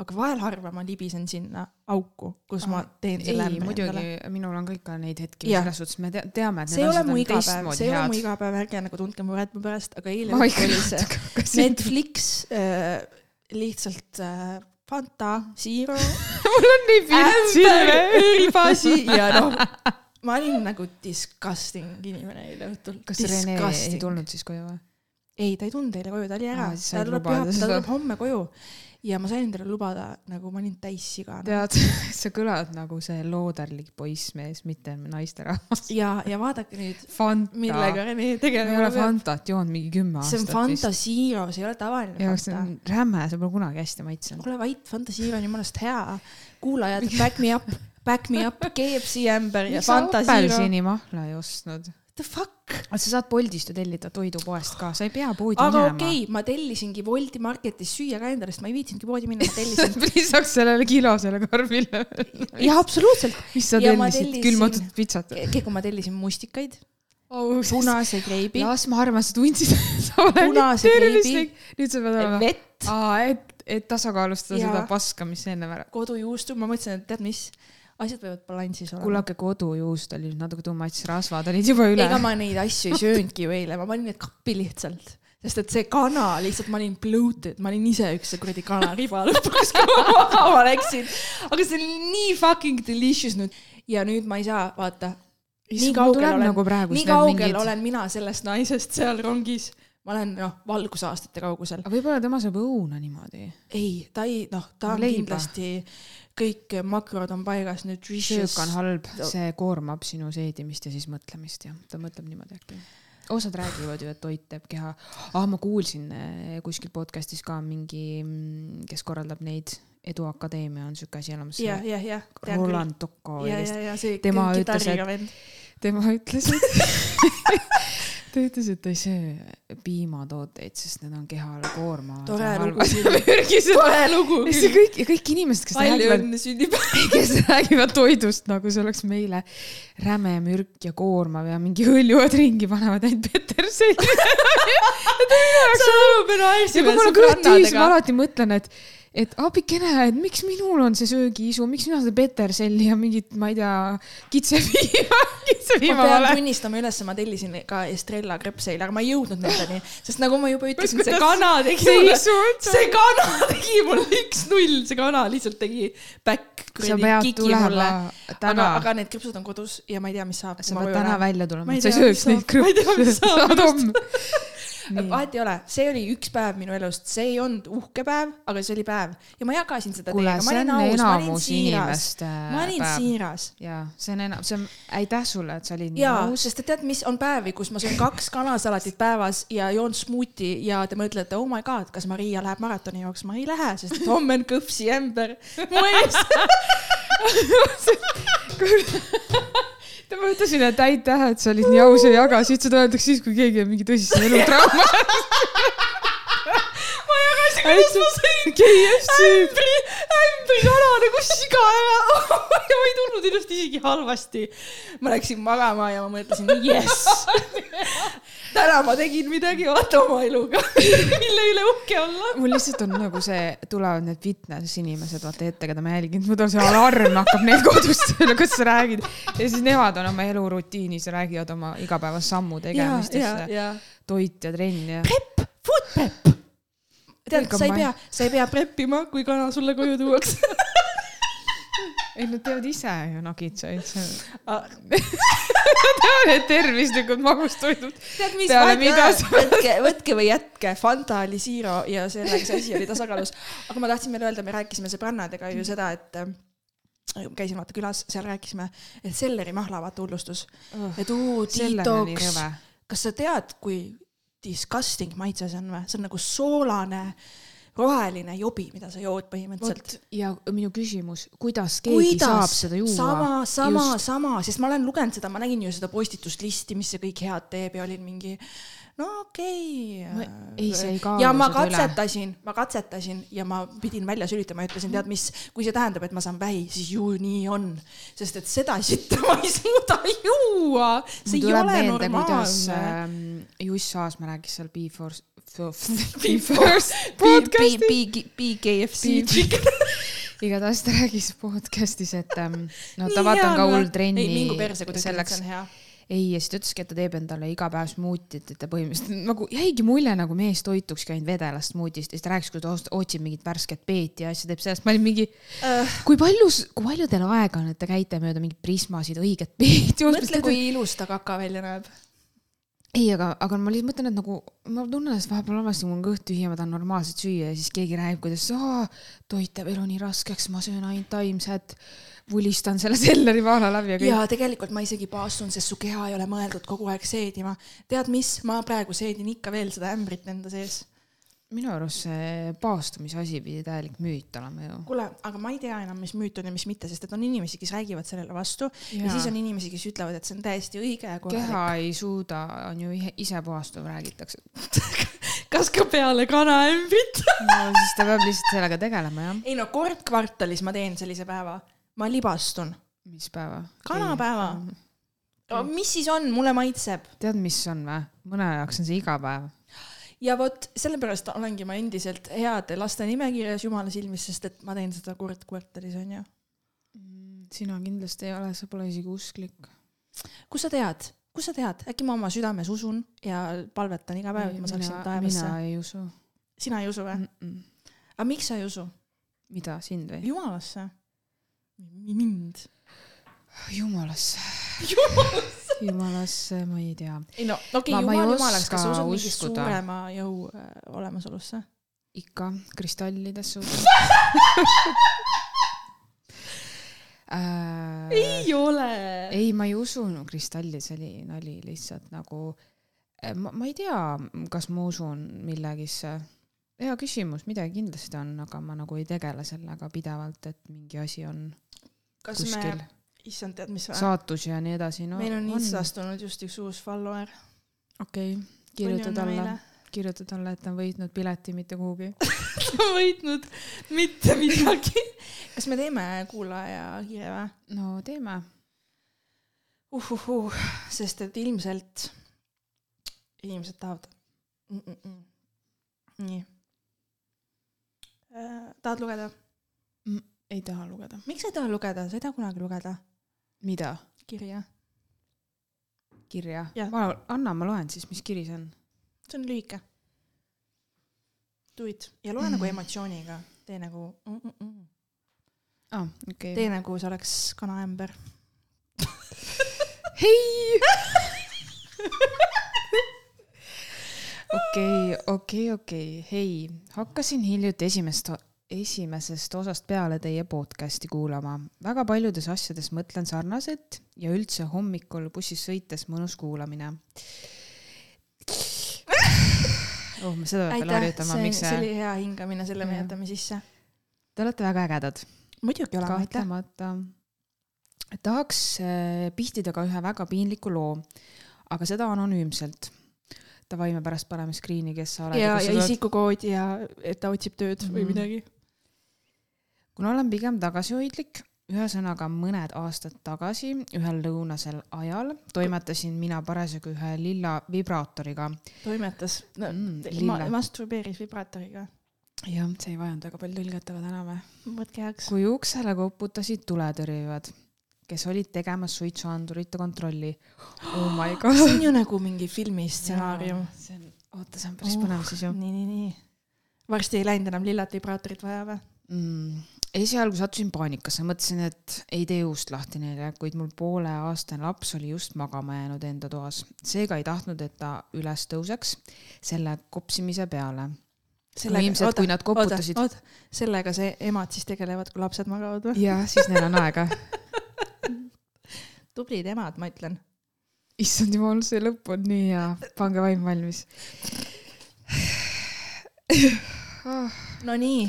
aga vahel harva ma libisen sinna auku, kus ma teen selle muidugi endale., minul on kõik ka neid hetki, selles suhtes me te teame, et see ei ole mu on igapäev, see ei ole mu igapäev, ärge nagu tundke muret mu pärast, aga eile oli see. Netflix äh, lihtsalt äh, Fanta, Zero, mul on nii pilt silme. ribasi ja noh, ma olin nagu disgusting inimene eile õhtul. kas Rene ei tulnud siis koju või? ei, ta ei tulnud eile koju, ta oli ära siis ta tuleb pühapäeval, ta tuleb homme koju ja ma sain endale lubada, nagu ma olin täis sigane. tead, sa kõlad nagu see looderlik poissmees, mitte naisterahvas. ja, ja vaadake nüüd, Fanta. millega Rene ma ei ole tegelema. Fantat joonud mingi kümme see on aastat Fanta Zero, see ei ole tavaline ja see Fanta on. räme, see pole kunagi hästi maitsenud. ole vait, Fanta Zero on jumalast hea. kuulajad, back me up, back me up, KFC ämber ja miks sa Fanta Zero. apelsinimahla ei ostnud? The fuck? aga sa saad Boltist ju tellida toidupoest ka, sa ei pea poodi aga minema okei okay,, ma tellisingi Wolti Marketis süüa ka endale, sest ma ei viitsinudki poodi minna, ma tellisin. lisaks sellele kilosele karvile. jah, absoluutselt. mis sa Ja tellisid, külmutatud pitsat? kui ma tellisin mustikaid, Oh, punase kreibi, las ma arvan, sa tundsid, sa oled nii tervislik. nüüd sa pead olema, vett, et, et tasakaalustada Jaa. seda paska, mis ennem ära. kodujuustu, ma mõtlesin, et tead mis, asjad võivad balansis olla. kullake kodujuust oli natuke too much, rasvad olid juba üle ega. ma neid asju ei söönudki ju eile, ma panin need kappi lihtsalt, sest et see kana lihtsalt, ma olin bloated, ma olin ise üks see kuradi kanariba lõpuks, kui ma magama läksin. aga see oli nii fucking delicious nüüd ja nüüd ma ei saa, vaata, nii kaugel olen nagu nii kaugel olen mina sellest naisest seal rongis, ma olen noh, valgusaastate kaugusel. aga võib-olla tema saab õuna niimoodi. ei, ta ei, noh, ta on Leiba. kindlasti, kõik makrod on paigas, nutritious söök on. halb, see koormab sinu seedimist ja siis mõtlemist ja ta mõtleb niimoodi äkki. osad räägivad ju, et toit teeb keha. ah, ma kuulsin eh, kuskil podcast'is ka mingi, kes korraldab neid, Eduakadeemia on siuke asi olemas. jah, jah, jah. Roland Tocco tema ütles, vend. tema ütles, et ta ütles, et ta ei söö piimatooteid, sest need on kehale koormavad. Tore lugu tore lugu küll. kõik ja kõik inimesed, kes palju räägivad, õnne sünnipäeva. kes räägivad toidust nagu see oleks meile räme mürk ja koormav ja mingi hõljuvad ringi, panevad ainult peterselli. kui mul on kõht tühis, ma alati mõtlen, et et abikene, et miks minul on see söögiisu, miks mina seda peterselli ja mingit, ma ei tea, kitsepiima, ma kitsepiima pean olen. tunnistama üles, ma tellisin ka Estrella krepseid, aga ma ei jõudnud nendeni, sest nagu ma juba ütlesin, see kana tegi mulle, see kana tegi mulle üks-null, see kana lihtsalt tegi back sa kuradi pead kiki tulema mulle. aga, aga need krõpsud on kodus ja ma ei tea, mis saab. sa pead täna välja tulema, Ma et sa ei sööks neid. Ma krõpse. Vahet ei ole, see oli üks päev minu elust, see ei olnud uhke päev, aga see oli päev ja ma jagasin seda kuule, teiega, ma olin aus, ma olin siiras, ma olin päev. siiras. jaa, see on enam, see on, aitäh sulle, et sa olid nii aus. sest et tead, mis on päevi, kus ma söön kaks kanasalatit päevas ja joon smuuti ja te mõtlete, oh my god, kas Maria läheb maratoni jooksma? ei lähe, sest et homme on kõpsi ämber mu ees. ma ütlesin, et aitäh, et sa olid nii aus ja jagasid, seda öeldakse siis, kui keegi on mingi tõsise elutrauma. ma jagasin, kuidas ma sõin ämbri, ämbri kana nagu siga ära ja ma ei tundnud ennast isegi halvasti. ma läksin magama ja ma mõtlesin, jess. Täna ma tegin midagi, vaata oma eluga, mille üle uhke olla. mul lihtsalt on nagu see, tulevad need fitness inimesed, vaata ette, keda ma jälgin, mul on see alarm hakkab neil kodus tööle, kas sa räägid. ja siis nemad on oma elurutiinis ja räägivad oma igapäevast sammu ja. toit ja trenn ja. prep, food prep. tead sa ei- pea, sa ei pea prep ima, kui kana sulle koju tuuakse. ei, nad teevad ise ju nagitsaid, Ah, need tervislikud magustoidud. tead, mis, mida võtke, võtke või jätke, Fanta oli Zero ja sellega see asi oli tasakaalus. aga ma tahtsin veel öelda, me rääkisime sõbrannadega ju seda, et äh, käisin vaata külas, seal rääkisime, et sellerimahla vaata hullustus, et uu, detox. kas sa tead, kui disgusting maitse see on või? see on nagu soolane, roheline jobi, mida sa jood põhimõtteliselt. ja minu küsimus, kuidas keegi Kuidas? saab seda juua? sama, sama, sama, sest ma olen lugenud seda, ma nägin ju seda postituslisti, mis see kõik head teeb ja olin mingi no okei okay.. ei, see ei kaalu ja ma katsetasin, ma katsetasin ja ma pidin välja sülitama ja ütlesin, tead mis, kui see tähendab, et ma saan vähi, siis ju nii on. sest et seda sitta ma ei suuda juua, see ei ole meelde, normaalne. ähm, Juss Aasma rääkis seal Be Force, Be Force podcast'is. BKFC igatahes ta rääkis podcast'is, et ähm, no ta Nii vaata hea on ka hull trenni ei, mingu perse, kui ta ütleb, et selleks see on hea. ei, ja siis ta ütleski, et ta teeb endale iga päev smuutit, et ta põhimõtteliselt nagu jäigi mulje nagu mees toitukski ainult vedelast smuutist ja siis ta rääkis, kuidas ta otsib mingit värsket peeti ja asja teeb sellest, ma olin mingi Äh, kui palju, kui palju teil aega on, et te käite mööda mingeid prismasid, õiget peeti mõtle, kui ilus ta kaka välja näeb. ei, aga, aga ma lihtsalt mõtlen, et nagu ma tunnen ennast vahepeal halvasti, mul on kõht tühi ja ma tahan normaalselt süüa ja siis keegi räägib, kuidas toit teeb elu nii raskeks, ma söön ainult taimset, vulistan selle sellerivaala läbi ja kõik. ja tegelikult ma isegi paastun, sest su keha ei ole mõeldud kogu aeg seedima. tead mis, ma praegu seedin ikka veel seda ämbrit enda sees. Minu arust see paastumise asi pidi täielik müüt olema ju. kuule, aga ma ei tea enam, mis müüt on ja mis mitte, sest et on inimesi, kes räägivad sellele vastu ja, ja siis on inimesi, kes ütlevad, et see on täiesti õige ja korralik. keha ei suuda, on ju ise puhastuv, räägitakse. kas ka peale kanaämbrit? no siis ta peab lihtsalt sellega tegelema jah. ei no kord kvartalis ma teen sellise päeva, ma libastun. mis päeva? Kanapäeva. mis siis on, mulle maitseb tead, mis on või? mõne jaoks on see iga päev. Ja vot sellepärast olengi ma endiselt heade laste nimekirjas jumala silmis, sest et ma teen seda kord kvartalis onju. sina kindlasti ei ole, sa pole isegi usklik. kust sa tead, kust sa tead, äkki ma oma südames usun ja palvetan iga päev, et ma saaksin taevasse mina. ei usu sina ei usu või? mm. -mm. aga miks sa ei usu? mida, sind või? jumalasse. mind. jumalasse, jumalasse. Jumalasse ma ei tea. ei no okei okay,, jumal jumalaks, kas sa usud mingi suurema jõu äh, olemasolusse? ikka kristallidesse usun äh,. ei ole. ei, ma ei usu no, kristalli, see oli nali lihtsalt nagu, ma, ma ei tea, kas ma usun millegisse. hea küsimus, midagi kindlasti on, aga ma nagu ei tegele sellega pidevalt, et mingi asi on kas kuskil me, issand, tead mis või? saatus ja nii edasi no,. meil on Instast tulnud just üks uus follower. okei okay., kirjuta talle, kirjuta talle, et ta on võitnud pileti mitte kuhugi. ta on võitnud mitte midagi. kas me teeme kuulaja kirja või? no teeme. uhuhuu, sest et ilmselt inimesed tahavad mm. -mm. nii. ta tahad lugeda? ei taha lugeda. miks sa ei taha lugeda, sa ei taha kunagi lugeda mida? kirja? kirja ma, anna, ma loen siis, mis kiri see on. see on lühike. Do it ja loe mm. nagu emotsiooniga, tee nagu mm, -mm -mm. aa, okei. tee nagu see oleks kanaämber. hei. okei, okei, okei, hei, hakkasin hiljuti esimest, esimesest osast peale teie podcast'i kuulama. väga paljudes asjades mõtlen sarnaselt ja üldse hommikul bussis sõites mõnus kuulamine. oh, ma seda pean harjutama, miks see see, oli hea hingamine, selle me jätame sisse. te olete väga ägedad. muidugi oleme, kahtlemata. tahaks äh, pihtida ka ühe väga piinliku loo, aga seda anonüümselt. Davai, me pärast paneme screen'i, kes sa oled ja, ja sa tuled. isikukood ja et ta otsib tööd mm -hmm. või Mhm. midagi. Kuna olen pigem tagasihoidlik, ühesõnaga mõned aastad tagasi ühel lõunasel ajal toimetasin mina parasjagu ühe lilla vibraatoriga. toimetas no, Mm, lille. masturbeeris vibraatoriga. jah, see ei vajanud väga palju tõlget, aga täname. võtke heaks. kui uksele koputasid tuletõrjujad, kes olid tegemas suitsuandurite kontrolli. Oh my god. see on ju nagu mingi filmi stsenaarium. see on, oota, see on päris põnev siis ju nii, nii, nii. varsti ei läinud enam lillat vibraatorit vaja või? mm,. Esialgu sattusin paanikasse, mõtlesin, et ei tee ust lahti neile, kuid mul pooleaastane laps oli just magama jäänud enda toas, seega ei tahtnud, et ta üles tõuseks selle kopsimise peale. ilmselt, kui nad koputasid, sellega see emad siis tegelevad, kui lapsed magavad või? jah, siis neil on aega. tublid emad, ma ütlen. issand jumal, see lõpp on nii hea, pange vaim valmis. Nonii,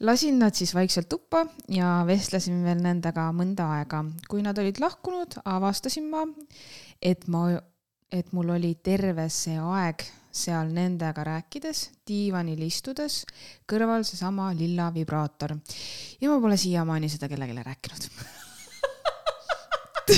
lasin nad siis vaikselt tuppa ja vestlesin veel nendega mõnda aega. kui nad olid lahkunud, avastasin ma, et ma, et mul oli terve see aeg seal nendega rääkides, diivanil istudes, kõrval seesama lilla vibraator. ja ma pole siiamaani seda kellelegi rääkinud.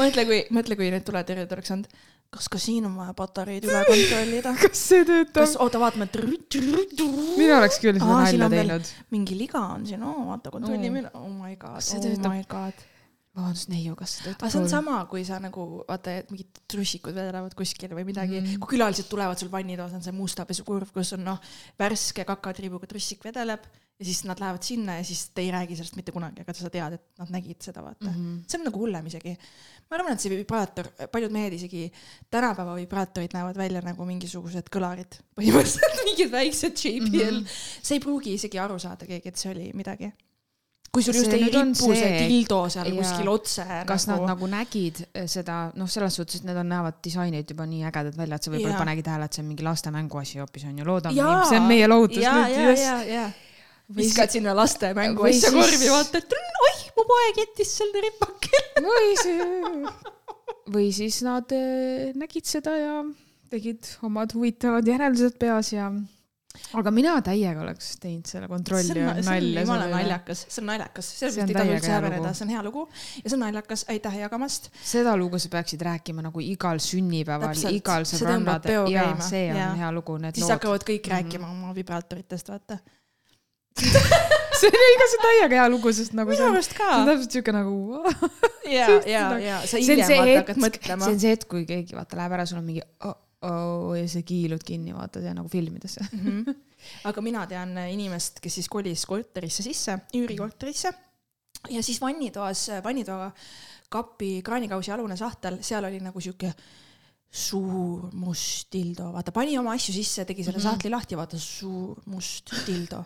mõtle, kui, mõtle, kui need tuletõrjed oleks olnud. Kas ka siin on vaja patareid üle kontrollida? kas see töötab kas,? oota, vaatame. mina oleks küll seda nalja teinud. mingi liga on siin, oo vaata, kontrollime üle, oh my god, oh my god. vabandust, neiu, kas see töötab? aga see on sama, kui sa nagu vaata, et mingid trussikud vedelevad kuskil või midagi mm., kui külalised tulevad sul vannitoas on see mustapesukurv, kus on noh, värske kakatriibuga trussik vedeleb ja siis nad lähevad sinna ja siis te ei räägi sellest mitte kunagi, aga sa tead, et nad nägid seda, vaata mm. -hmm. see on nagu hullem isegi. ma arvan, et see vibraator, paljud mehed isegi tänapäeva vibraatorid näevad välja nagu mingisugused kõlarid, põhimõtteliselt mingid väiksed JBL mm. -hmm. see ei pruugi isegi aru saada keegi, et see oli midagi. kui sul just See ei nüüd on ripu see dildo seal jaa. kuskil otse kas nagu... nad nagu nägid eh, seda, noh, selles suhtes, et need on, näevad disainid juba nii ägedad välja, et sa võib-olla ei panegi tähele, et see on mingi laste mänguasi hoopis on ju, loodame see on meie lohutus ja, nüüd, ja, ja, ja. Viskad sinna laste mängu või asja siis- korvi, vaata, et oih, mu poeg jättis selle ripakil. või see, või siis nad eh, nägid seda ja tegid omad huvitavad järeldused peas ja, aga mina täiega oleks teinud selle kontrolli ja see on nalja jumala naljakas, see on naljakas, sellest ei tasu üldse häbeneda, see on hea lugu ja see on naljakas, aitäh jagamast. seda lugu sa peaksid rääkima nagu igal sünnipäeval, igal See tõmbab sõbrannade peo, jaa, käima. see on Jaa. hea lugu, need siis lood. hakkavad kõik Mhm. rääkima oma vibraatoritest, vaata. see oli ka see täiega hea lugu, sest nagu minu on, arust ka see on. täpselt siuke nagu. ja, ja, ja sa see on hiljem hakkad, mõtlema see on. see hetk, kui keegi vaata läheb ära, sul on mingi oh, oh, ja sa kiilud kinni, vaata see nagu filmides. Mhm. aga mina tean inimest, kes siis kolis korterisse sisse, üürikorterisse ja siis vannitoas, vannitoa kapi kraanikausi alune sahtel, seal oli nagu sihuke suur must dildo, vaata pani oma asju sisse, tegi selle Mhm. sahtli lahti, vaata suur must dildo.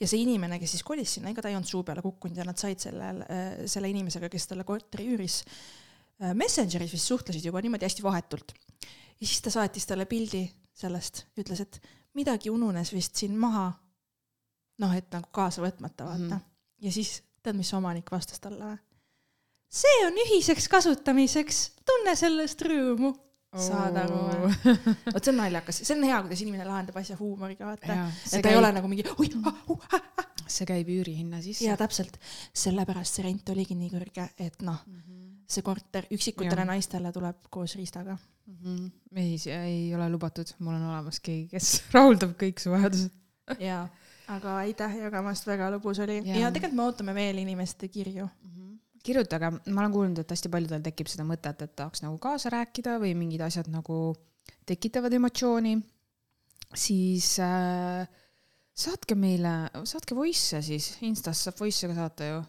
ja see inimene, kes siis kolis sinna, ega ta ei olnud suu peale kukkunud ja nad said sellel, selle inimesega, kes talle korteri üüris, Messengeris vist suhtlesid juba niimoodi hästi vahetult. ja siis ta saatis talle pildi sellest, ütles, et midagi ununes vist siin maha. noh, et nagu kaasa võtmata, vaata mm. -hmm. ja siis tead, mis omanik vastas talle või? see on ühiseks kasutamiseks, tunne sellest rõõmu. Saad aru või? vot see on naljakas, see on hea, kuidas inimene lahendab asja huumoriga, vaata. et ta ei ole käib, nagu mingi oi ah, uh, ah, ah.. see käib üürihinna sisse ja. täpselt, sellepärast see rent oligi nii kõrge, et noh, see korter üksikutele Jah. naistele tuleb koos riistaga. Mhm. ei, see ei ole lubatud, mul on olemas keegi, kes rahuldab kõik su vajadused. jaa, aga aitäh jagamast, väga lõbus oli Jaa. ja tegelikult me ootame veel inimeste kirju. kirjutage, ma olen kuulnud, et hästi paljudel tekib seda mõtet, et tahaks nagu kaasa rääkida või mingid asjad nagu tekitavad emotsiooni, siis äh, saatke meile, saatke voice'e siis, Instas saab voice'e ka saata ju.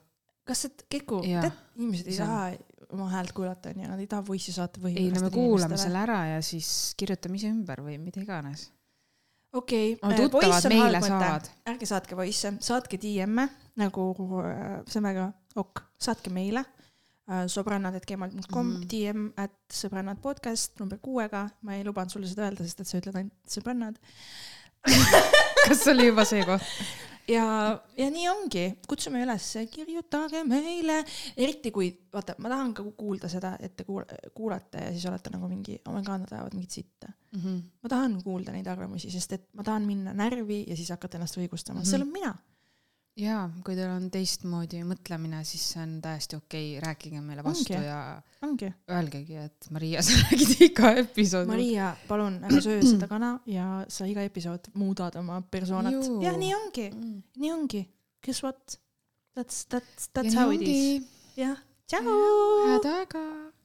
kas see Keku, tead, inimesed ei taha oma häält kuulata onju, nad ei taha voice'i saata ei, no me kuulame selle ära ja siis kirjutame ise ümber või mida iganes. okei okay,, saavad. ärge saatke voice'e, saatke DM-e nagu äh, väga ok, saatke meile äh, sõbrannad.gmail.com mm. -hmm. DM at sõbrannad podcast number kuuega, ma ei lubanud sulle seda öelda, sest et sa ütled ainult sõbrannad. kas oli juba see koht? ja, ja nii ongi, kutsume üles, kirjutage meile, eriti kui, vaata, ma tahan ka kuulda seda, et te kuul- kuulate ja siis olete nagu mingi, oh my god, nad ajavad mingit sitta. ma tahan kuulda neid arvamusi, sest et ma tahan minna närvi ja siis hakata ennast õigustama mm. -hmm. see olen mina. jaa, kui teil on teistmoodi mõtlemine, siis see on täiesti okei okay., rääkige meile vastu Ongi. Ja ongi. öelgegi, et Maria, sa räägid iga episoodi. Maria, palun ära söö seda kana ja sa iga episood muudad oma persoonat jah, nii ongi, Mm. nii ongi. Guess what? That's, that's, that's how it is. is. jah, tšau. head aega